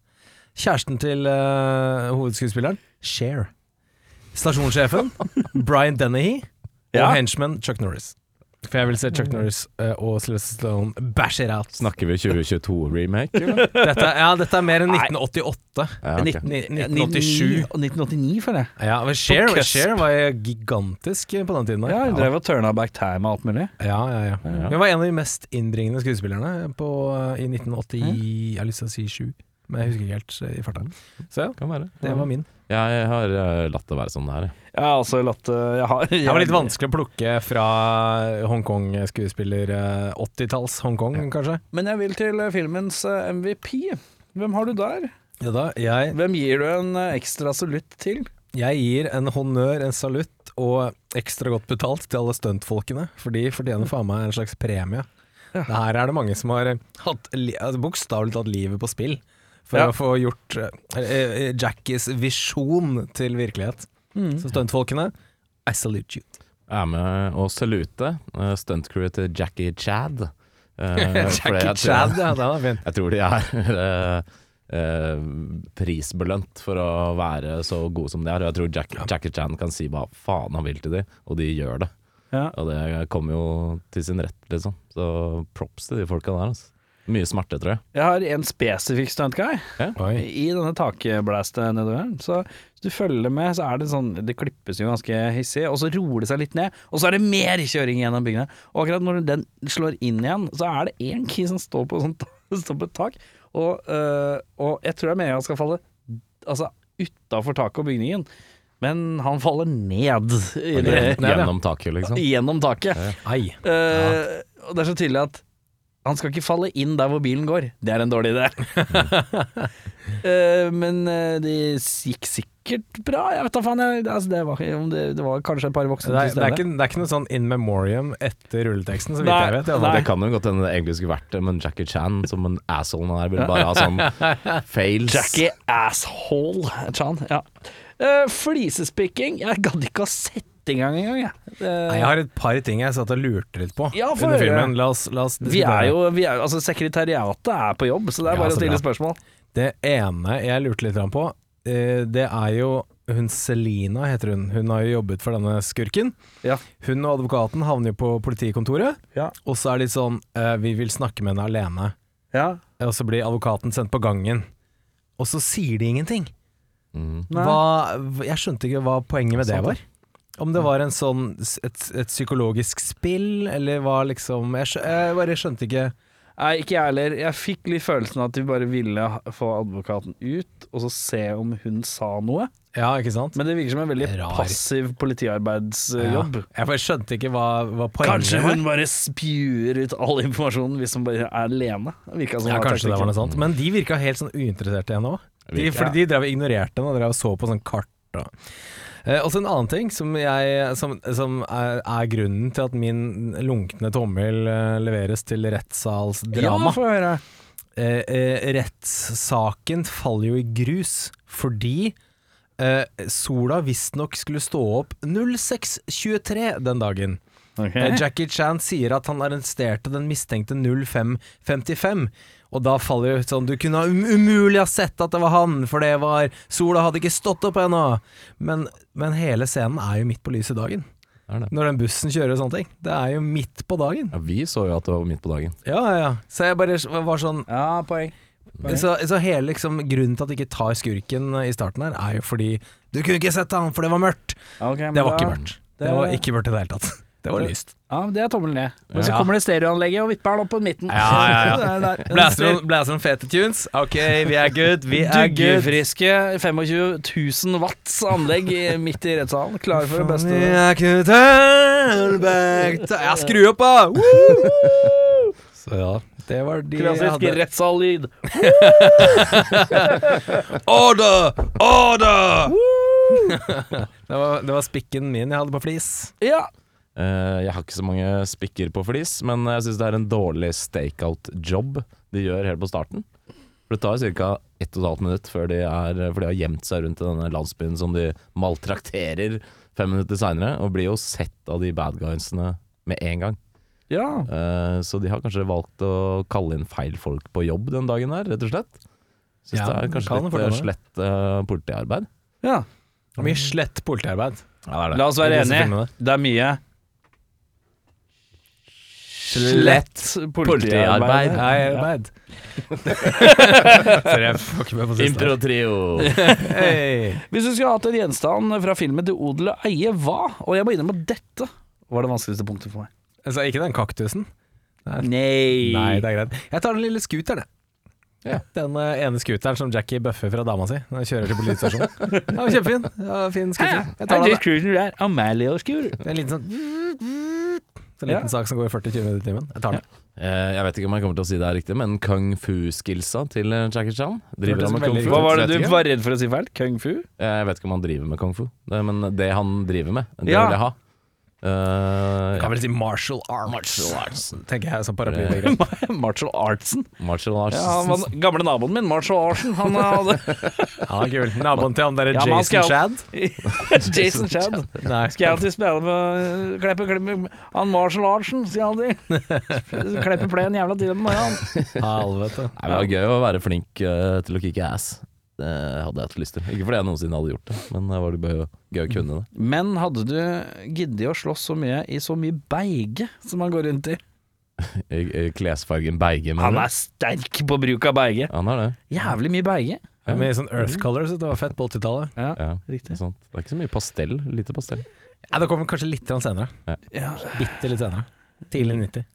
Speaker 2: kjæresten til hovedskuespilleren, Cher, stasjonssjefen, Brian Dennehy, og
Speaker 1: Ja.
Speaker 2: henchman Chuck Norris. For jeg vil se Chuck Norris uh, og Sylvester Stallone bash it out.
Speaker 3: Snakker vi 2022-remake, eller?
Speaker 2: Dette, ja, dette er mer enn 1988.
Speaker 3: Ja, okay.
Speaker 2: 19, 1987.
Speaker 1: Og 1989, føler jeg.
Speaker 2: Ja, men
Speaker 1: Share,
Speaker 2: Share var gigantisk på den tiden. der.
Speaker 1: Ja, hun drev og turna back time og alt mulig.
Speaker 2: Ja, ja, ja. Hun var en av de mest innbringende skuespillerne på, i 1980 Jeg har lyst til å si sju, men jeg husker ikke helt eh, i farta. Så ja,
Speaker 3: Kan være.
Speaker 2: det var min.
Speaker 3: Jeg har eh, latt det være sånn det er. jeg.
Speaker 1: Jeg har også latt eh, Jeg har
Speaker 2: Det var litt vanskelig å plukke fra Hongkong-skuespiller, eh, 80-talls Hongkong, kanskje.
Speaker 1: Men jeg vil til eh, filmens eh, MVP. Hvem har du der?
Speaker 2: Ja da, jeg,
Speaker 1: Hvem gir du en eh, ekstra salutt til?
Speaker 2: jeg gir en honnør, en salutt og ekstra godt betalt til alle stuntfolkene, for de fortjener faen meg en slags premie. Her er det mange som har eh, hatt altså, bokstavelig talt livet på spill for
Speaker 1: Ja.
Speaker 2: å få gjort eh, Jackies visjon til virkelighet. Så stuntfolkene, I salute you.
Speaker 3: Jeg er med å salute uh, stuntcrewet til Jackie Chad. Uh,
Speaker 2: Jackie
Speaker 3: jeg
Speaker 2: Chad, ja, det var fint.
Speaker 3: Jeg tror de er eh, eh, prisbelønt for å være så gode som de er. Og jeg tror Jack, Jackie Chan kan si hva faen han vil til de, og de gjør det.
Speaker 1: Ja.
Speaker 3: Og det kommer jo til sin rett, liksom. Så props til de folka der. Altså. Mye smerte, tror jeg.
Speaker 1: Jeg har en spesifikk stuntguy
Speaker 2: ja?
Speaker 1: i denne takblæstet nedover. Så hvis du følger med, så er det sånn Det klippes jo ganske hissig, og så roer det seg litt ned, og så er det mer kjøring gjennom byggene. Og akkurat når den slår inn igjen, så er det én key som står på, sånt, står på et tak, og, øh, og jeg tror det er meningen han skal falle altså utafor taket og bygningen, men han faller ned. I det,
Speaker 2: ja.
Speaker 3: Gjennom taket, liksom.
Speaker 1: gjennom taket.
Speaker 2: Ai.
Speaker 1: Uh, og det er så tydelig at han skal ikke falle inn der hvor bilen går. Det er en dårlig idé. uh, men uh, det gikk sikkert bra. Jeg vet da faen. Jeg, altså, det, var, det, det var kanskje et par voksne
Speaker 2: Det er,
Speaker 1: til
Speaker 2: det, er
Speaker 1: stede.
Speaker 2: ikke, det er ikke noe sånn in memoriam etter rulleteksten, så vidt jeg vet. fall.
Speaker 3: Det kan jo godt hende det egentlig skulle vært det, men Jackie Chan som en asshole han er, vil bare ha sånn fails.
Speaker 1: Jackie Asshole Chan. Ja. Uh, flisespikking. Jeg gadd ikke å sette i gang engang, jeg. Det...
Speaker 2: Nei, jeg har et par ting jeg satt og lurte litt på
Speaker 1: Ja, for,
Speaker 2: under filmen. La oss, la oss
Speaker 1: vi er jo vi er, Altså, sekretariatet er på jobb, så det er
Speaker 2: Ja,
Speaker 1: bare å stille spørsmål.
Speaker 2: Det ene jeg lurte litt på, eh, det er jo hun Selina heter hun. Hun har jo jobbet for denne skurken.
Speaker 1: Ja.
Speaker 2: Hun og advokaten havner jo på politikontoret,
Speaker 1: Ja.
Speaker 2: og så er det litt sånn eh, Vi vil snakke med henne alene.
Speaker 1: Ja.
Speaker 2: Og så blir advokaten sendt på gangen. Og så sier de ingenting.
Speaker 3: Mm.
Speaker 2: Hva, jeg skjønte ikke hva poenget med det var. Om det var en sånn et, et psykologisk spill, eller hva liksom Jeg, skjø, jeg bare skjønte ikke
Speaker 1: Nei, ikke jeg heller. Jeg fikk litt følelsen av at de bare ville få advokaten ut, og så se om hun sa noe.
Speaker 2: Ja, ikke sant?
Speaker 1: Men det virker som en veldig
Speaker 2: Rar.
Speaker 1: passiv politiarbeidsjobb.
Speaker 2: Ja. Jeg skjønte ikke hva, hva poenget
Speaker 1: Kanskje hun bare spjuer ut all informasjonen hvis hun bare er alene. Virka som
Speaker 2: Ja, kanskje det var noe sånt. Men de virka helt sånn uinteresserte i henne òg. Fordi de drev og ignorerte henne og drev og så på sånn kart. Og. Eh, også en annen ting som, jeg, som, som er, er grunnen til at min lunkne tommel eh, leveres til rettssalsdrama.
Speaker 1: Ja, få høre.
Speaker 2: eh, eh, rettssaken faller jo i grus fordi eh, sola visstnok skulle stå opp 06.23 den dagen. Okay. Jackie Chan sier at han arresterte den mistenkte 05.55. Og da faller det ut sånn Du kunne ha um umulig ha sett at det var han, for det var Sola hadde ikke stått opp ennå. Men, men hele scenen er jo midt på lyse dagen.
Speaker 3: Er det.
Speaker 2: Når den bussen kjører og sånne ting. Det er jo midt på dagen.
Speaker 3: Ja, vi så jo at det var midt på dagen.
Speaker 2: Ja, ja, ja. Så jeg bare var sånn
Speaker 1: Ja, poeng.
Speaker 2: så, så hele liksom grunnen til at de ikke tar skurken i starten her, er jo fordi Du kunne ikke sett han, for det var mørkt!
Speaker 1: Okay,
Speaker 2: Det var
Speaker 1: da-
Speaker 2: ikke mørkt.
Speaker 1: det-
Speaker 2: Det var ikke mørkt i det hele tatt. Det var lyst.
Speaker 1: Ja, det er tommelen ned. Men så
Speaker 2: Ja.
Speaker 1: kommer det stereoanlegget og vipper den opp på midten.
Speaker 2: Ja, ja, ja.
Speaker 1: Det er der.
Speaker 2: Blæser noen- blæser noen fete tunes? Ok, vi er good, vi er good.
Speaker 1: Duggefriske 25 000 watts anlegg i- midt i rettssalen. Klare for det.
Speaker 2: I can turn back to- Ja, skru opp, da! Woo! Så ja, det var de jeg
Speaker 1: Klassisk
Speaker 2: hadde.
Speaker 1: rettssal-lyd.
Speaker 2: Order! Order! det, var, det var spikken min jeg hadde på flis.
Speaker 1: Ja.
Speaker 3: Eh, jeg har ikke så mange spikker på flis, men jeg syns det er en dårlig stakeout-jobb de gjør helt på starten. For Det tar ca. 1 12 minutt før de, er, for de har gjemt seg rundt i denne landsbyen som de maltrakterer fem minutter seinere, og blir jo sett av de bad guysene med en gang.
Speaker 1: ja.
Speaker 3: Uh, så de har kanskje valgt å kalle inn feil folk på jobb den dagen der, rett og slett. Syns
Speaker 2: Ja,
Speaker 3: det er kanskje litt eh,
Speaker 2: det.
Speaker 3: slett uh, politiarbeid.
Speaker 1: ja.
Speaker 2: Mye slett politiarbeid.
Speaker 3: Ja, det det.
Speaker 1: La oss være enige. Det er mye slett politiarbeid.
Speaker 2: Arbeid. Sorry, jeg får ikke med på siste.
Speaker 3: Impro-trio.
Speaker 2: Hey.
Speaker 1: Hvis du skulle hatt en gjenstand fra filmen til odel og eie, hva? Og jeg må innrømme at dette var det vanskeligste punktet for meg.
Speaker 2: Altså, ikke den kaktusen?
Speaker 1: Nei.
Speaker 2: Nei, det er greit. Jeg tar den lille scooteren, jeg.
Speaker 3: Ja.
Speaker 2: Den eh, ene scooteren som Jackie bøffer fra dama si når han kjører til politistasjonen. Var kjempefin. Ja, fin scooter. Jeg tar den. er En liten sånn Så en liten
Speaker 1: Ja.
Speaker 2: sak som går 40-20 minutter i timen. Jeg tar den.
Speaker 3: Eh, Jeg vet ikke om jeg kommer til å si det er riktig, men kung fu-skillsa til eh, Jackie Chan Driver han med kung fu?
Speaker 1: Hva var det du var redd for å si feil? Kung fu?
Speaker 3: Jeg vet ikke om han driver med kung fu, det, men det han driver med, det
Speaker 1: Ja.
Speaker 3: vil jeg ha. Eh,
Speaker 2: Kan vel si martial arts.
Speaker 3: Martial arts.
Speaker 2: Tenker jeg som paraplybegrep.
Speaker 1: Marshall Artsen.
Speaker 3: Martial arts.
Speaker 1: Ja, han var gamle naboen min, Marshall Artsen. Han hadde
Speaker 2: Ja, kul. Naboen til han derre
Speaker 1: Ja,
Speaker 2: Jason Shad.
Speaker 1: Jason Chad.
Speaker 2: Nei.
Speaker 1: Skal jeg alltid spille med Kleppe, kleppe Han Marshall Artsen, sier han alltid. Kleppe plen jævla tid med meg, han.
Speaker 2: Helvete.
Speaker 3: Nei, men det var gøy å være flink uh, til å kicke ass. Det hadde jeg hatt lyst til. Ikke fordi jeg noensinne hadde gjort det, men det var det bare gøy å kunne det.
Speaker 1: Men hadde du giddet å slåss så mye i så mye beige som han går rundt i?
Speaker 3: I, i klesfargen beige,
Speaker 1: Han er sterk på bruk av beige.
Speaker 3: Han er det.
Speaker 1: Jævlig mye beige.
Speaker 2: Med sånn Earth Colors, det var fett på 80-tallet.
Speaker 1: Ja,
Speaker 3: Ja,
Speaker 1: riktig.
Speaker 3: sant. Det er ikke så mye pastell. Lite pastell.
Speaker 2: Ja, det kommer kanskje litt senere.
Speaker 1: Ja.
Speaker 2: Bitte litt senere. Tidlig 90.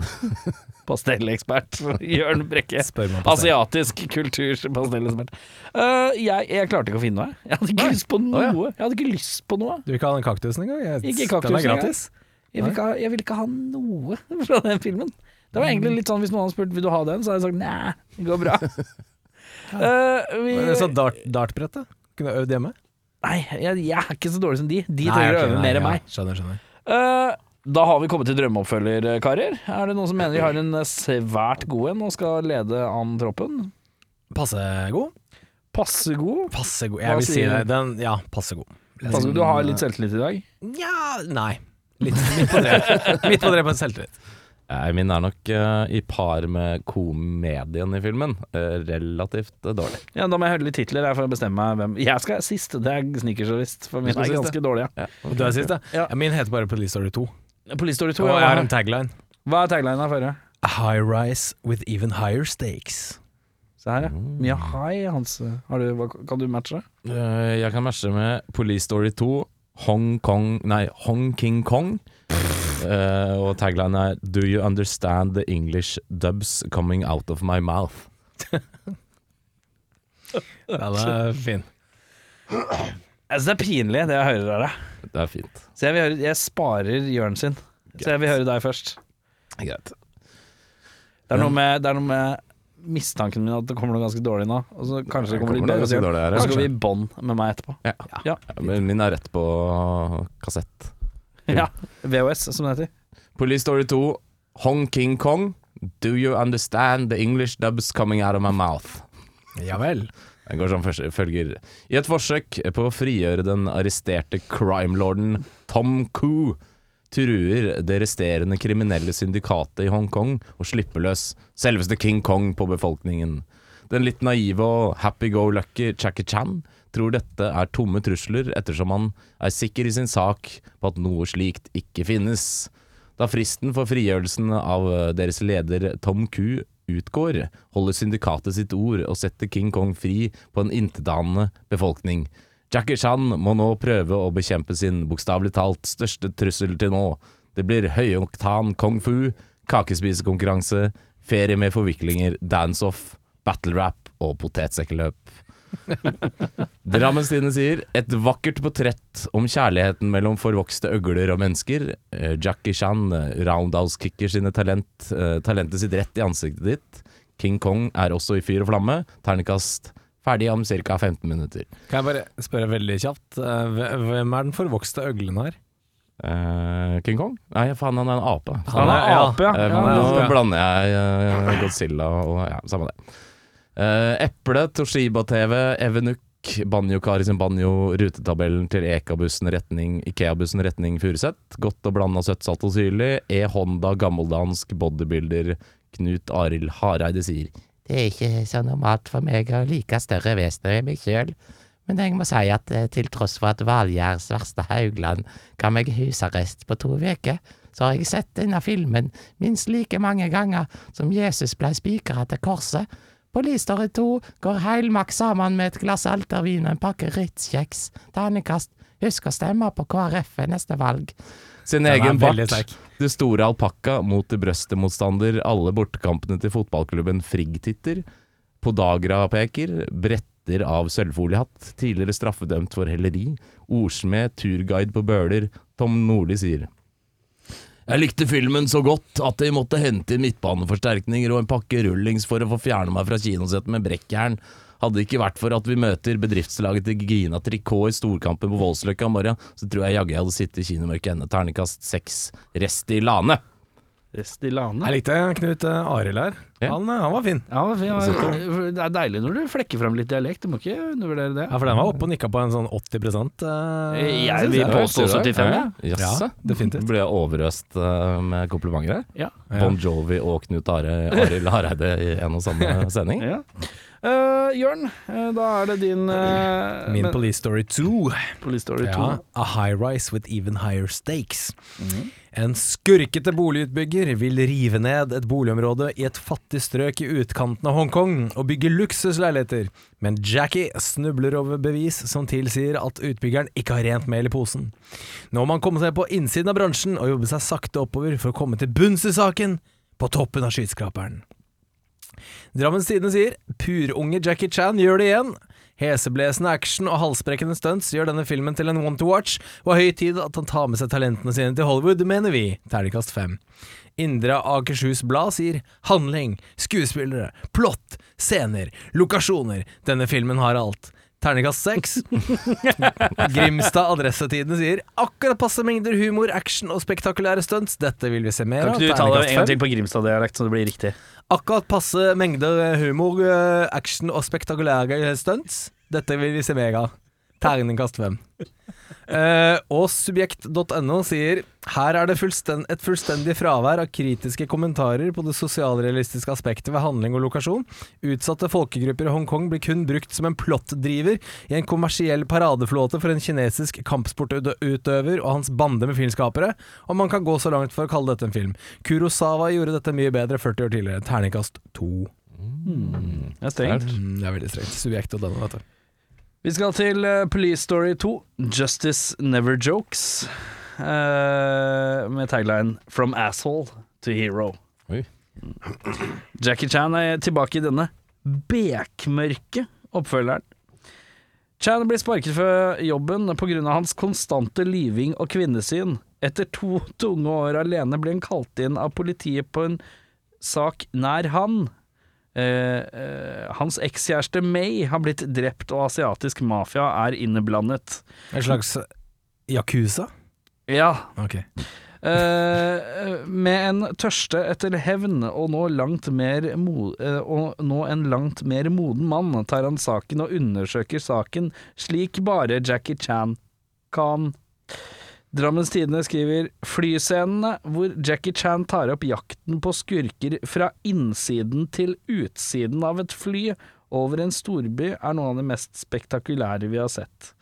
Speaker 1: Pastellekspert Jørn Brekke. Asiatisk kulturs pastellekspert. Uh, jeg, jeg klarte ikke å finne noe. Jeg hadde ikke
Speaker 2: Nei.
Speaker 1: lyst på noe. Jeg hadde ikke lyst på noe.
Speaker 2: Du vil ikke ha den kaktusen engang?
Speaker 1: Ikke
Speaker 2: Den er gratis.
Speaker 1: Jeg vil, ikke jeg vil ikke ha noe fra den filmen. Det var egentlig litt sånn Hvis noen hadde spurt Vil du ha den, så hadde jeg sagt nei, det går bra. uh, vi,
Speaker 2: så dart, dartbrett, da? Kunne du øvd hjemme?
Speaker 1: nei, jeg, jeg er ikke så dårlig som de. De trenger å øve mer enn
Speaker 2: ja.
Speaker 1: meg.
Speaker 2: Skjønner, skjønner.
Speaker 1: Eh, da har vi kommet til drømmeoppfølger, eh, karer. Er det noen som mener de har en eh, svært god en og skal lede an troppen?
Speaker 2: Passe god?
Speaker 1: Passe god.
Speaker 2: Passe god.
Speaker 1: Hva
Speaker 2: vil si
Speaker 1: sier
Speaker 2: det. Den, ja, passe god.
Speaker 1: Passe god. Du har litt selvtillit i dag.
Speaker 2: Nja, nei. Litt midt på treet. midt på treet på selvtillit.
Speaker 3: Nei, min er nok uh, i par med komedien i filmen. Uh, relativt uh, dårlig.
Speaker 1: Ja, Da må jeg høre litt titler her for å bestemme meg hvem Jeg skal sist. Det er snickersjournalist, for min er ganske dårlig. Ja.
Speaker 2: Og du er sist.
Speaker 1: Ja.
Speaker 2: Ja. Min heter bare Police Story 2.
Speaker 1: Police Story 2.
Speaker 2: Og jeg har en tagline.
Speaker 1: Hva er taglinen her forrige?
Speaker 2: A high rise with even higher stakes.
Speaker 1: Se her, ja. Mye High, Hans. Har du, hva, kan du matche det?
Speaker 3: Eh, jeg kan matche med Police Story 2, Hong Kong Nei, Hong King Kong. Eh, og tagline er Do you understand the English dubs coming out of my mouth?
Speaker 2: Den er fin.
Speaker 1: Synes det er pinlig, det jeg hører av deg.
Speaker 3: Det er fint.
Speaker 1: Så jeg, vil høre, jeg sparer Jørn sin. Så jeg vil høre deg først.
Speaker 3: Greit.
Speaker 1: Det er noe med, det er noe med mistanken min at det kommer noe ganske dårlig nå. Og så kanskje det kommer det
Speaker 3: Kommer litt
Speaker 1: bedre.
Speaker 3: dårlig her,
Speaker 1: Og så går vi i bånd med meg etterpå.
Speaker 3: Ja.
Speaker 1: Ja.
Speaker 3: Ja, men min er rett på kassett.
Speaker 1: Ja. VHS, som det heter.
Speaker 3: Police Story 2, Hong King Kong. Do you understand the English dubs coming out of my mouth?
Speaker 2: Ja vel.
Speaker 3: Den går som følger. I et forsøk på å frigjøre den arresterte crimelorden Tom Coo truer det resterende kriminelle syndikatet i Hongkong og slipper løs selveste King Kong på befolkningen. Den litt naive og happy-go-lucky Jackie Chan tror dette er tomme trusler, ettersom han er sikker i sin sak på at noe slikt ikke finnes. Da fristen for frigjørelsen av eh, deres leder Tom Koo utgår, holder syndikatet sitt ord og setter King Kong fri på en intetanende befolkning. Jackie Chan må nå prøve å bekjempe sin bokstavelig talt største trussel til nå. Det blir høyoktan kung fu, kakespisekonkurranse, ferie med forviklinger, dance-off, battle-rap og potetsekkeløp. Drammens Tidende sier et vakkert portrett om kjærligheten mellom forvokste øgler og mennesker. Eh, Jackie Chan eh, roundhouse-kicker sine talent, eh, talentet sitt rett i ansiktet ditt. King Kong er også i fyr og flamme. Ternekast ferdig om ca. 15 minutter.
Speaker 2: Kan jeg bare spørre veldig kjapt, hvem er den forvokste øglen her?
Speaker 3: Uh, King Kong? Nei, faen, han er en ape.
Speaker 1: Han er
Speaker 2: ja.
Speaker 1: ape, ja.
Speaker 3: Uh,
Speaker 1: ja.
Speaker 3: nå
Speaker 2: ja.
Speaker 3: blander jeg uh, Godzilla og ja, samme det. Eh, Eple, Toshiba-TV, Evenuk, Banjo-Kari sin banjo, rutetabellen til Eka-bussen retning Ikea-bussen retning Furuset. Godt og blanda søtt, salt og syrlig. E-Honda, gammeldansk bodybuilder. Knut Arild Hareide sier
Speaker 4: Det er ikke så normalt for meg å like større vesener enn meg sjøl, Men jeg må si at eh, til tross for at Valgjerd verste Haugland ga meg husarrest på to uker, så har jeg sett denne filmen minst like mange ganger som Jesus ble spikra til korset. Police Story 2 går heilmaks sammen med et glass altervin og en pakke Ritz-kjeks. Terningkast. Husk å stemme på KrF ved neste valg.
Speaker 3: Sin egen bart. Det store alpakka mot det brøstemotstander. Alle bortekampene til fotballklubben Frigg-titter. Podagra-peker. Bretter av sølvfoliehatt. Tidligere straffedømt for helleri. Ordsmed. Turguide på Bøler. Tom Nordli sier jeg likte filmen så godt at jeg måtte hente inn midtbaneforsterkninger og en pakke rullings for å få fjerne meg fra kinosettet med brekkjern. Hadde det ikke vært for at vi møter bedriftslaget til Gina Tricot i storkampen på Voldsløkka i morgen, så tror jeg jaggu jeg hadde sittet i kinomørket ende. Terningkast seks. Rest i lane.
Speaker 1: Rest i lane.
Speaker 2: Jeg likte Knut eh, Arild her.
Speaker 3: Ja.
Speaker 2: Han, eh, han var fin.
Speaker 1: Ja, det er fint. det er deilig når du flekker fram litt dialekt, du må ikke undervurdere det.
Speaker 2: Ja, For den var oppe og nikka på en sånn 80 uh,
Speaker 1: Jeg vil påstå 75, ja.
Speaker 3: Jaså?
Speaker 2: Ja, definitivt.
Speaker 3: Ble jeg overøst eh, med komplimenter her?
Speaker 1: Ja.
Speaker 3: Bon Jovi og Knut Arild Hareide i en og samme sending?
Speaker 1: ja. Eh, Jørn, eh, da er det din uh,
Speaker 2: Min Police Story 2.
Speaker 1: Police Story 2.
Speaker 2: A high rise with even higher stakes. En skurkete boligutbygger vil rive ned et boligområde i et fattig strøk i utkanten av Hongkong og bygge luksusleiligheter, men Jackie snubler over bevis som tilsier at utbyggeren ikke har rent mel i posen. Nå må han komme seg på innsiden av bransjen og jobbe seg sakte oppover for å komme til bunns i saken, på toppen av skyskraperen. Drammens Tidende sier purunge Jackie Chan gjør det igjen. Heseblesende action og halsbrekkende stunts gjør denne filmen til en one to watch, og høy tid at han tar med seg talentene sine til Hollywood, mener vi. Terningkast fem. Indre Akershus Blad sier handling, skuespillere, plott, scener, lokasjoner. Denne filmen har alt. Terningkast seks. Grimstad Adressetidene sier akkurat passe mengder humor, action og spektakulære stunts. Dette vil vi se mer av.
Speaker 1: Kan ikke du ta det en gang til på Grimstad-dialekt, så det blir riktig?
Speaker 2: Akkurat passe mengder humor, eh, action og spektakulære stunts. Dette vil vi se mer av. Terningkast fem. Uh, og subjekt.no sier her er det fullstend et fullstendig fravær av kritiske kommentarer på det sosialrealistiske aspektet ved handling og lokasjon. Utsatte folkegrupper i Hongkong blir kun brukt som en plottdriver i en kommersiell paradeflåte for en kinesisk kampsportutøver og hans bande med filmskapere, og man kan gå så langt for å kalle dette en film. Kurosawa gjorde dette mye bedre 40 år tidligere. Terningkast to.
Speaker 1: Det er strengt.
Speaker 2: Mm, det er veldig strengt. Subjekt.no, vet du.
Speaker 1: Vi skal til eh, Police Story 2, Justice Never Jokes, eh, med tagline 'From asshole to hero'.
Speaker 3: Oi.
Speaker 1: Jackie Chan er tilbake i denne bekmørke oppfølgeren. Chan blir sparket fra jobben pga. hans konstante lyving og kvinnesyn. Etter to tunge år alene blir han kalt inn av politiet på en sak nær han. Eh, eh, hans ekskjæreste May har blitt drept, og asiatisk mafia er inneblandet.
Speaker 2: En slags yakuza?
Speaker 1: Ja,
Speaker 2: Ok.
Speaker 1: eh, med en tørste etter hevn, og nå, og nå en langt mer moden mann, tar han saken og undersøker saken slik bare Jackie Chan kan. Drammens Tidende skriver flyscenene hvor Jackie Chan tar opp jakten på skurker fra innsiden til utsiden av et fly over en storby, er noe av det mest spektakulære vi har sett.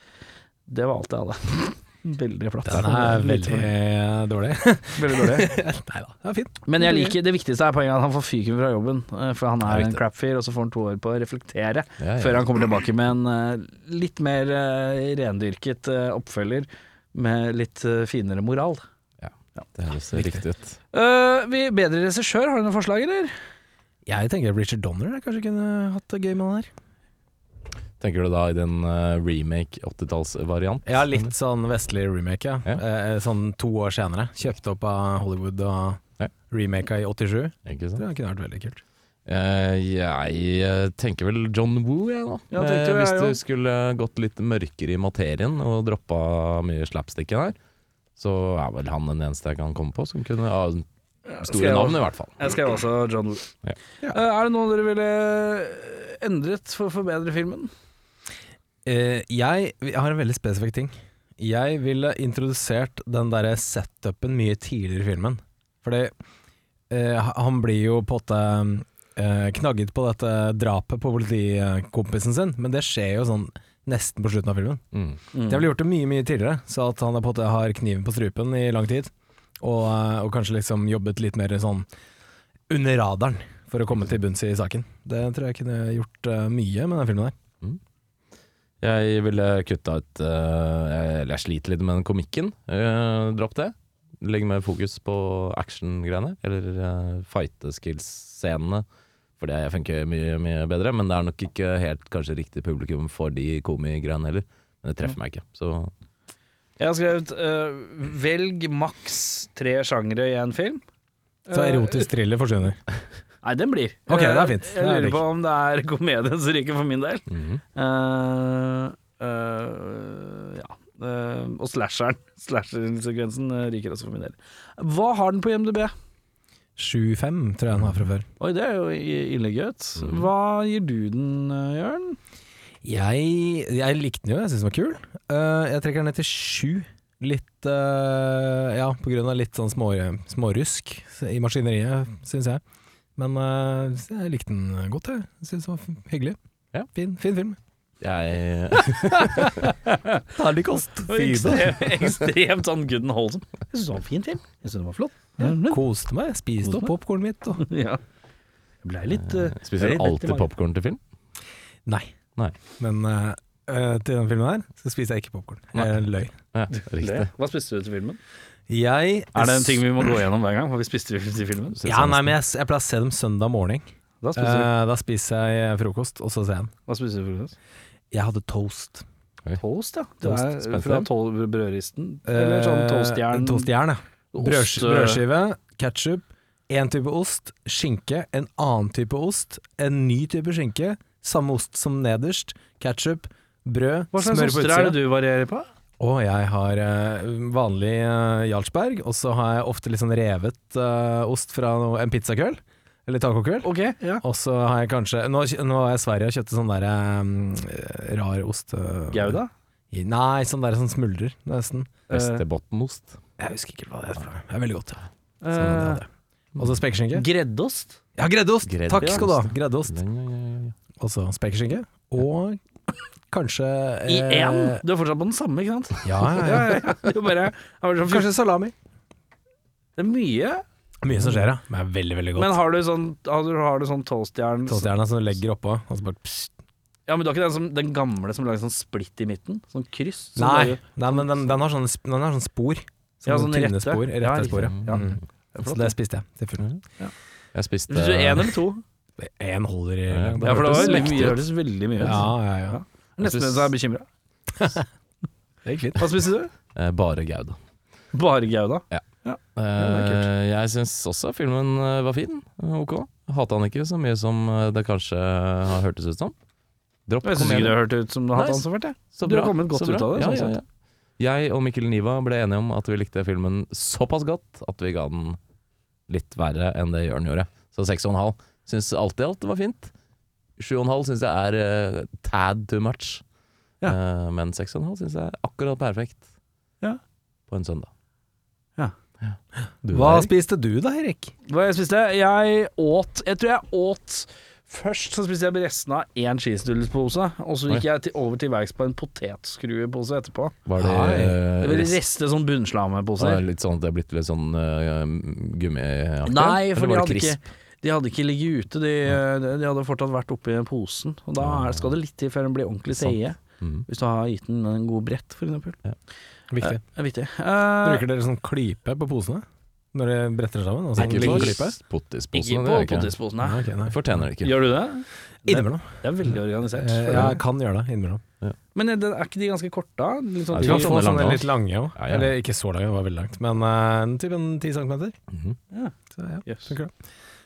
Speaker 1: Det var alt jeg hadde. Veldig flatt.
Speaker 2: Den er veldig dårlig.
Speaker 1: veldig dårlig.
Speaker 2: Nei da, det er fin.
Speaker 1: Men jeg liker det viktigste er poenget at han får fyken fra jobben, eh, for han
Speaker 3: er
Speaker 1: er en crap-fyr, og så får han to år på å reflektere
Speaker 3: Ja, ja.
Speaker 1: før han kommer tilbake med en eh, litt mer eh, rendyrket oppfølger med litt eh, finere moral.
Speaker 3: Ja, Det høres riktig ut.
Speaker 1: Uh, vi Bedre regissør, har du noen forslag, eller?
Speaker 2: Jeg tenker Richard Donner jeg kanskje kunne hatt det gøy med den her.
Speaker 3: Tenker du da i den eh, remake 80-tallsvariant?
Speaker 2: Ja, litt sånn vestlig remake, ja.
Speaker 3: Ja.
Speaker 2: Eh, sånn to år senere. Kjøpt opp av Hollywood og
Speaker 3: Ja.
Speaker 2: remaka i 87.
Speaker 3: Ikke sant?
Speaker 2: Det kunne vært veldig kult.
Speaker 3: Eh, jeg eh, tenker vel John Woo, jeg da.
Speaker 1: Ja, jeg,
Speaker 3: Eh, hvis
Speaker 1: jeg
Speaker 3: du
Speaker 1: jo.
Speaker 3: skulle gått litt mørkere i materien og droppa mye slapsticken her, så er vel han den eneste jeg kan komme på som kunne ha store navn, i hvert fall.
Speaker 1: Jeg skrev også John Woo.
Speaker 3: Ja.
Speaker 1: Ja. er det noe dere ville endret for å forbedre filmen?
Speaker 2: Eh, jeg, jeg har en veldig spesifikk ting. Jeg ville introdusert den derre setupen mye tidligere i filmen. Fordi eh, han blir jo på en måte eh, knagget på dette drapet på politikompisen sin, men det skjer jo sånn nesten på slutten av filmen.
Speaker 3: Mm.
Speaker 2: De har vel gjort det mye mye tidligere, så at han på har kniven på strupen i lang tid, og, eh, og kanskje liksom jobbet litt mer sånn under radaren for å komme til bunns i saken. Det tror jeg kunne gjort uh, mye med den filmen der.
Speaker 3: Jeg ville kutta ut uh, jeg, eller jeg sliter litt med den komikken. Uh, dropp det. Legg mer fokus på action-greiene, eller uh, fighte-skills-scenene. For det funker mye, mye bedre, men det er nok ikke helt kanskje riktig publikum for de komigreiene heller. Men det treffer meg ikke. Så
Speaker 1: Jeg har skrevet uh, velg maks tre sjangre i en film.
Speaker 2: Så
Speaker 1: Eh,
Speaker 2: erotisk thriller forsvinner.
Speaker 1: Nei, den blir.
Speaker 2: Ok, det er
Speaker 1: Eh,
Speaker 2: fint.
Speaker 1: Jeg
Speaker 2: er
Speaker 1: lurer på om det er komedien som ryker for min del.
Speaker 3: Mm
Speaker 1: -hmm. uh, uh, ja. Uh, og slasheren. Slasher-sekvensen ryker også for min del. Hva har den på IMDb?
Speaker 2: 7-5 tror jeg den har fra før.
Speaker 1: Oi, det er jo ille gøt.
Speaker 2: Mhm.
Speaker 1: Hva gir du den, eh, Jørn?
Speaker 2: Jeg, jeg likte den jo, jeg syns den var kul. Eh, jeg trekker den ned til 7. Litt eh, Ja, på grunn av litt sånn små, smårusk i maskineriet, syns jeg. Men jeg likte den godt. Jeg Syns den var hyggelig.
Speaker 3: Ja.
Speaker 2: Fin, fin film.
Speaker 3: Jeg
Speaker 2: Herlig kost.
Speaker 1: Ekstremt, sånn good and wholesome. Jeg syns det var en fin film. Jeg syns den var flott.
Speaker 2: Koste meg. Spiste
Speaker 1: Koste
Speaker 2: opp popkornet mitt. Og...
Speaker 1: Ja. Jeg blei litt uh,
Speaker 3: spiser
Speaker 1: du
Speaker 3: alltid popkorn til film.
Speaker 2: Nei.
Speaker 3: Nei.
Speaker 2: Men eh, eh, til den filmen her så spiser jeg ikke popkorn. Jeg løy.
Speaker 3: Ja, riktig.
Speaker 1: Hva spiste du til filmen?
Speaker 2: Jeg
Speaker 1: Er det en ting vi må gå gjennom hver gang? Hva vi spiste til filmen?
Speaker 2: Ja, nei, men jeg, jeg pleier å se dem søndag morgen.
Speaker 1: Da spiser du.
Speaker 2: Eh, da spiser jeg frokost, og så ser jeg den.
Speaker 1: Hva spiser du frokost?
Speaker 2: Jeg hadde toast.
Speaker 1: Toast, ja.
Speaker 2: Toast.
Speaker 1: er fra to brødristen. Eller sånn
Speaker 2: Eh,
Speaker 1: toastjern.
Speaker 2: Toastjern, ja. Brøds,
Speaker 1: Ost, eh,
Speaker 2: brødskive, ketsjup, én type ost, skinke, en annen type ost, en ny type skinke, samme ost som nederst, ketsjup, brød,
Speaker 1: Hva slags oster er det du varierer på?
Speaker 2: Og jeg har eh, vanlig uh, Jarlsberg, og så har jeg ofte litt sånn revet ost fra no, en pizzakøll, eller tacokveld.
Speaker 1: Okay, ja.
Speaker 2: Og så har jeg kanskje Nå, nå var jeg i Sverige og kjøpte sånn der um, rar ost. eh,
Speaker 1: Gouda?
Speaker 2: Nei, sånn der som smuldrer, nesten.
Speaker 3: Västerbottenost.
Speaker 2: Jeg husker ikke hva det heter. Det er veldig godt. Ja.
Speaker 1: Eh,
Speaker 2: Sånn, uh. Og så spekeskinke.
Speaker 1: Greddost?
Speaker 2: Ja, greddost!
Speaker 3: Gredde-
Speaker 2: Takk skal du ha.
Speaker 3: Greddost.
Speaker 2: Og så spekeskinke. Og kanskje
Speaker 1: I
Speaker 2: eh.
Speaker 1: Du er fortsatt på den samme, ikke sant?
Speaker 2: Ja, ja,
Speaker 1: Ja,
Speaker 2: ja.
Speaker 1: ja, bare sånn,
Speaker 2: Kanskje salami.
Speaker 1: det er mye.
Speaker 2: Mye som skjer, ja. Men det er veldig, veldig godt.
Speaker 1: Men har du sånn, har du, har du sånn toastjern
Speaker 2: Toastjerna som du legger oppå, og så bare pst.
Speaker 1: Ja, men du har ikke den, som, den gamle som lager sånn splitt i midten? Sånn kryss? som
Speaker 2: Nei,
Speaker 1: lager-
Speaker 2: nei, men den, den, har sånne, den har sånn spor. Sånn,
Speaker 1: Ja, sånn
Speaker 2: tynne
Speaker 1: rette.
Speaker 2: spor.
Speaker 1: Ja,
Speaker 2: Rette
Speaker 1: ja,
Speaker 2: spor, ja.
Speaker 1: Ja.
Speaker 2: Mm.
Speaker 1: Det
Speaker 2: Så det spiste jeg til full.
Speaker 3: Jeg spiste
Speaker 1: Hvis du én eller to?
Speaker 2: Én holder i
Speaker 3: Ja,
Speaker 2: det
Speaker 1: for det var veldig mye,
Speaker 2: ut.
Speaker 1: hørtes veldig mye ut.
Speaker 2: Ja, ja, ja.
Speaker 1: Nesten så er jeg bekymra.
Speaker 2: Det gikk fint.
Speaker 1: Hva spiste du?
Speaker 3: eh, bare Gouda.
Speaker 1: Bare Gouda.
Speaker 3: Eh,
Speaker 1: er
Speaker 3: jeg syns også filmen eh, var fin. Ok. Hata han ikke så mye som eh, det kanskje har hørtes ut som. Dropp
Speaker 1: Jeg syns ikke det hørtes ut som hadde
Speaker 3: Nice.
Speaker 1: han så fælt. Du har kommet godt ut av det,
Speaker 3: Ja,
Speaker 1: sånn
Speaker 3: ja. Jeg og Mikkel Niva ble enige om at vi likte filmen såpass godt at vi ga den litt verre enn det Jørn gjorde. Så seks og en halv. Syns alt i alt det var fint. Sju og en halv syns jeg er uh, tad too much.
Speaker 1: Ja.
Speaker 3: Eh, men seks og en halv syns jeg er akkurat perfekt
Speaker 1: Ja.
Speaker 3: på en søndag.
Speaker 1: Ja.
Speaker 3: Du,
Speaker 2: Hva
Speaker 3: Erik?
Speaker 2: spiste du da, Erik?
Speaker 1: Hva jeg spiste? Jeg åt Jeg tror jeg åt Først så spiste jeg resten av én cheesedoodles-pose, og så gikk jeg til, over til verks på en potetskruepose etterpå.
Speaker 3: Var det, eh,
Speaker 1: Det var
Speaker 3: rest-
Speaker 1: rester sånn
Speaker 3: det litt sånn at det er blitt litt sånn uh, gummiaktig?
Speaker 1: Nei, for de hadde, ikke, de hadde ikke ligget ute. De, de, de hadde fortsatt vært oppi posen. Og da er, skal det litt til før den blir ordentlig seige.
Speaker 3: Mhm.
Speaker 1: Hvis du har gitt den en god brett, for eksempel.
Speaker 2: Viktig.
Speaker 1: Er viktig. Eh,
Speaker 2: Bruker dere sånn klype på posene? Når dere bretter sammen? Altså,
Speaker 3: Ikke på
Speaker 2: klype?
Speaker 1: ikke på
Speaker 3: jeg ikke.
Speaker 1: potetposen,
Speaker 2: Ja,
Speaker 1: nei.
Speaker 2: ok, nei.
Speaker 3: Fortjener det ikke.
Speaker 1: Gjør du det?
Speaker 2: Innimellom.
Speaker 1: det er veldig organisert.
Speaker 2: Eh, Ja, jeg kan gjøre det innimellom.
Speaker 1: Men er det- er ikke de ganske korte? da? Litt sånn
Speaker 3: Ja,
Speaker 2: Du
Speaker 3: de
Speaker 2: kan få
Speaker 3: sånne
Speaker 2: litt lange òg.
Speaker 3: Ja, ja.
Speaker 2: Eller ikke så lange, det var veldig langt. Men uh, typ en 10 cm.
Speaker 3: Mhm.
Speaker 2: Så ja,
Speaker 1: Yes.
Speaker 2: funker det.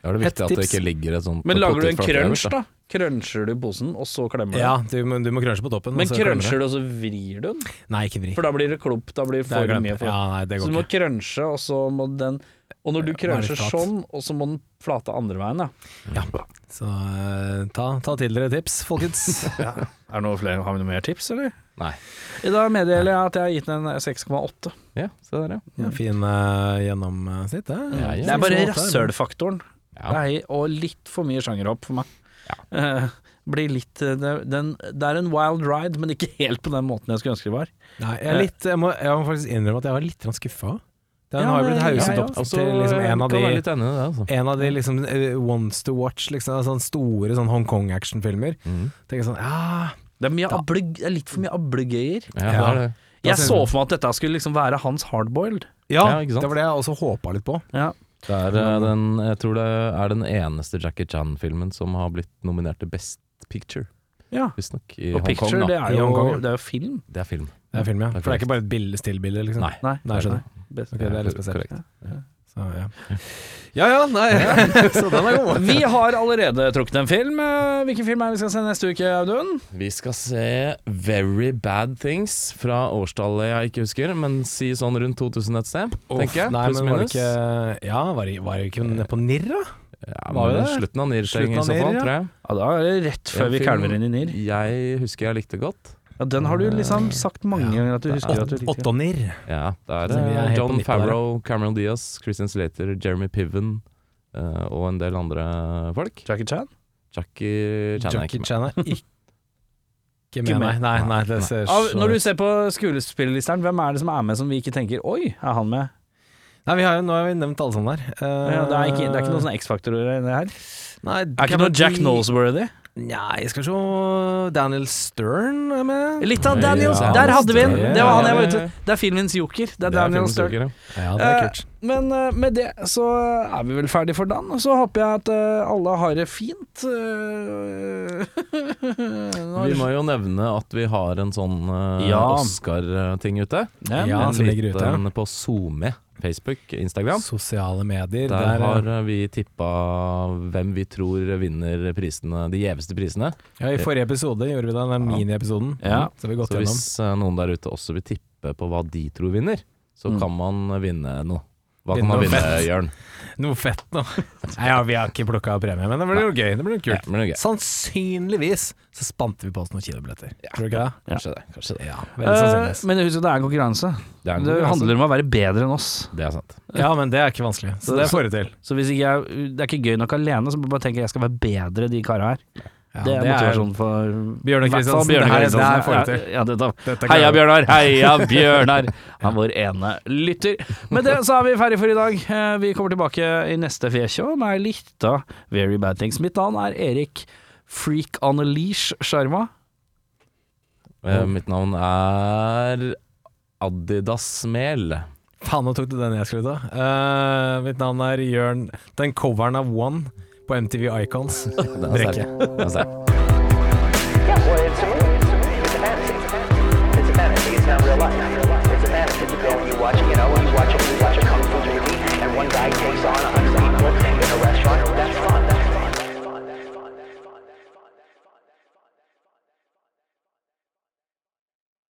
Speaker 3: Da er det
Speaker 2: er
Speaker 3: viktig at det ikke ligger et sånt
Speaker 1: Men lager du en crunch, da? Cruncher du posen, og så klemmer du?
Speaker 2: Ja, du, må- du må crunche på toppen.
Speaker 1: Men
Speaker 2: krønsjer
Speaker 1: cruncher du, og så vrir du den?
Speaker 2: Nei, ikke vri.
Speaker 1: For da blir det klump. Da blir det for mye. For.
Speaker 2: Ja, nei, det
Speaker 1: så du må
Speaker 2: ikke.
Speaker 1: crunche, og så må den Og når du
Speaker 2: krønsjer
Speaker 1: cruncher sånn, og så må den flate andre veien, ja.
Speaker 2: Ja. Så eh, ta, ta til dere tips, folkens.
Speaker 1: Er det noe flere, Har vi noe mer tips, eller?
Speaker 3: Nei.
Speaker 1: dag meddeler jeg at jeg har gitt den en 6,8.
Speaker 3: Ja, se der, ja.
Speaker 2: Ja, fin uh, gjennomsnitt, det.
Speaker 3: Ja, ja.
Speaker 1: Det er bare
Speaker 2: 6,8
Speaker 3: Ja.
Speaker 1: Nei, og litt for mye sjangerhopp for meg. Eh, blir litt eh, det, den, det er en wild ride, men ikke helt på den måten jeg skulle ønske det var.
Speaker 2: Nei, jeg, er litt, jeg, må, jeg må faktisk innrømme at jeg var litt skuffa. Den
Speaker 1: Ja,
Speaker 2: har jo blitt hauset
Speaker 1: ja, ja.
Speaker 2: opp
Speaker 3: Altså,
Speaker 2: til liksom en av de
Speaker 3: ennå, det, altså.
Speaker 2: en av de liksom eh, ones to watch, liksom, sånne store sånn Hongkong-actionfilmer.
Speaker 3: Mm.
Speaker 2: Tenker sånn, ja
Speaker 1: Det er, mye ablegg, det er litt for mye ablegøyer.
Speaker 3: Ja,
Speaker 2: Ja.
Speaker 1: Jeg så for meg at dette skulle liksom være hans hardboiled.
Speaker 2: Ja,
Speaker 3: Ja,
Speaker 2: det var det jeg også håpa litt på.
Speaker 1: Ja.
Speaker 3: Det er eh, den, jeg tror det er den eneste Jackie Chan-filmen som har blitt nominert til Best Picture,
Speaker 1: ja.
Speaker 3: visstnok, i
Speaker 1: Og
Speaker 3: Hongkong.
Speaker 1: picture,
Speaker 3: da.
Speaker 1: det er jo det er jo film.
Speaker 3: Det er film.
Speaker 2: Det er film, ja.
Speaker 3: Det er
Speaker 2: For det er ikke bare et bilde, stillbilde, liksom.
Speaker 3: Nei.
Speaker 1: Nei,
Speaker 2: Nei, jeg skjønner.
Speaker 1: Best.
Speaker 2: Ok, det er litt spesielt.
Speaker 3: korrekt.
Speaker 2: Så, ja. ja ja, nei. Så den er god.
Speaker 1: Vi har allerede trukket en film. Eh, Hvilken film er vi skal se neste uke, Audun?
Speaker 3: Vi skal se Very Bad Things fra årstallet jeg ikke husker, men si sånn rundt 2000 et sted, tenker jeg.
Speaker 2: Nei,
Speaker 3: Pluss
Speaker 2: men var det
Speaker 3: minus.
Speaker 2: ikke Ja, var det, var det ikke på NIR, da?
Speaker 3: Ja,
Speaker 2: Var det?
Speaker 3: Slutten av NIR-serien i så fall,
Speaker 2: ja.
Speaker 3: tror jeg.
Speaker 1: Ja, Da er det rett før vi kalver inn i NIR.
Speaker 3: Jeg husker jeg likte godt.
Speaker 1: Ja, Den har du liksom sagt mange
Speaker 2: Ja.
Speaker 1: ganger at du husker
Speaker 3: er
Speaker 1: at du liker.
Speaker 2: Åtte og NIR.
Speaker 3: Ja, det er
Speaker 2: Så vi er
Speaker 3: eh,
Speaker 2: helt på
Speaker 3: John
Speaker 2: midten der, ja.
Speaker 3: Favreau, Cameron Diaz, Christian Slater, Jeremy Piven eh, og en del andre folk.
Speaker 1: Jackie Chan?
Speaker 3: Jackie Chan er
Speaker 2: Jackie
Speaker 3: ikke med.
Speaker 2: Chan er ikke med, nei. Nei, nei, det ser
Speaker 1: Av,
Speaker 2: så
Speaker 1: når du ser på skuespillerlisteren, hvem er det som er med som vi ikke tenker Oi, er han med?
Speaker 2: Nei, vi har jo, nå har vi nevnt alle sammen der. Eh,
Speaker 1: Ja, det, er ikke, det er ikke noen sånne X-faktorer i det her.
Speaker 2: Nei,
Speaker 1: Er ikke noe Jack Nosworthy?
Speaker 2: Nei, skal vi se Daniel Stern er med.
Speaker 1: Litt av Daniel.
Speaker 3: Ja,
Speaker 1: Der hadde vi den!
Speaker 2: det-
Speaker 1: var han jeg var ute. Det er filmens joker. Det er
Speaker 3: Det er
Speaker 1: Daniel Stern.
Speaker 3: joker, ja.
Speaker 2: Ja, det er
Speaker 1: Eh,
Speaker 2: kult.
Speaker 1: Men eh, med det så er vi vel ferdig for dagen. Så håper jeg at eh, alle har det fint.
Speaker 3: Vi må jo nevne at vi har en sånn
Speaker 1: Ja.
Speaker 3: Oscar-ting ute.
Speaker 1: Ja,
Speaker 2: Ja,
Speaker 3: en
Speaker 2: som ligger ute.
Speaker 3: liten på SoMe, Facebook, Instagram.
Speaker 2: Sosiale medier.
Speaker 3: Der
Speaker 2: Der,
Speaker 3: har
Speaker 2: eh,
Speaker 3: eh, vi tippa hvem vi tror vinner prisene, de gjeveste prisene.
Speaker 2: ja, I forrige episode gjorde vi det, den
Speaker 3: Ja.
Speaker 2: miniepisoden.
Speaker 1: Ja.
Speaker 2: Så vi gått
Speaker 3: Så hvis eh, noen der ute også vil tippe på hva de tror vinner, så
Speaker 1: Mm.
Speaker 3: kan man vinne noe. Hva
Speaker 2: Vinne
Speaker 3: kan man vinne. Jørn?
Speaker 2: Noe fett nå. Nei, ja, vi har ikke plukka premie, men det blir jo gøy. Det blir jo
Speaker 3: Ja,
Speaker 2: kult.
Speaker 3: men det er gøy.
Speaker 2: Sannsynligvis så spante vi på oss noen kinobilletter. Tror du ikke det?
Speaker 3: Kanskje det. Kanskje det.
Speaker 2: Ja,
Speaker 1: Eh, men husk at det er en konkurranse.
Speaker 3: Det, er en
Speaker 1: Det handler om å være bedre enn oss.
Speaker 3: det er sant.
Speaker 2: Ja, men det er ikke vanskelig. Så det får du til.
Speaker 1: Så hvis ikke jeg, det er ikke gøy nok alene, så må jeg at jeg skal være bedre de kara her.
Speaker 2: Ja,
Speaker 1: det er motivasjonen for
Speaker 2: Bjørnar Kristiansen,
Speaker 1: Bjørnar
Speaker 2: det her- det her får vi til.
Speaker 1: Ja, ja, dette,
Speaker 2: Dette
Speaker 1: heia. Bjørnar, heia Bjørnar! Han vår ene lytter. Med det så er vi ferdig for i dag. Eh, Vi kommer tilbake i neste Fekjå med ei lita Very Bad Things. Mitt navn er Erik Freak on a Leash Sjarma.
Speaker 3: Eh, mitt navn er Adidas Mel.
Speaker 2: Faen, nå tok du den jeg skulle ta. Uh, mitt navn er Jørn Den coveren av One på MTV Icons.
Speaker 3: Den er
Speaker 2: Brekke.
Speaker 3: sterk. Den er sterk.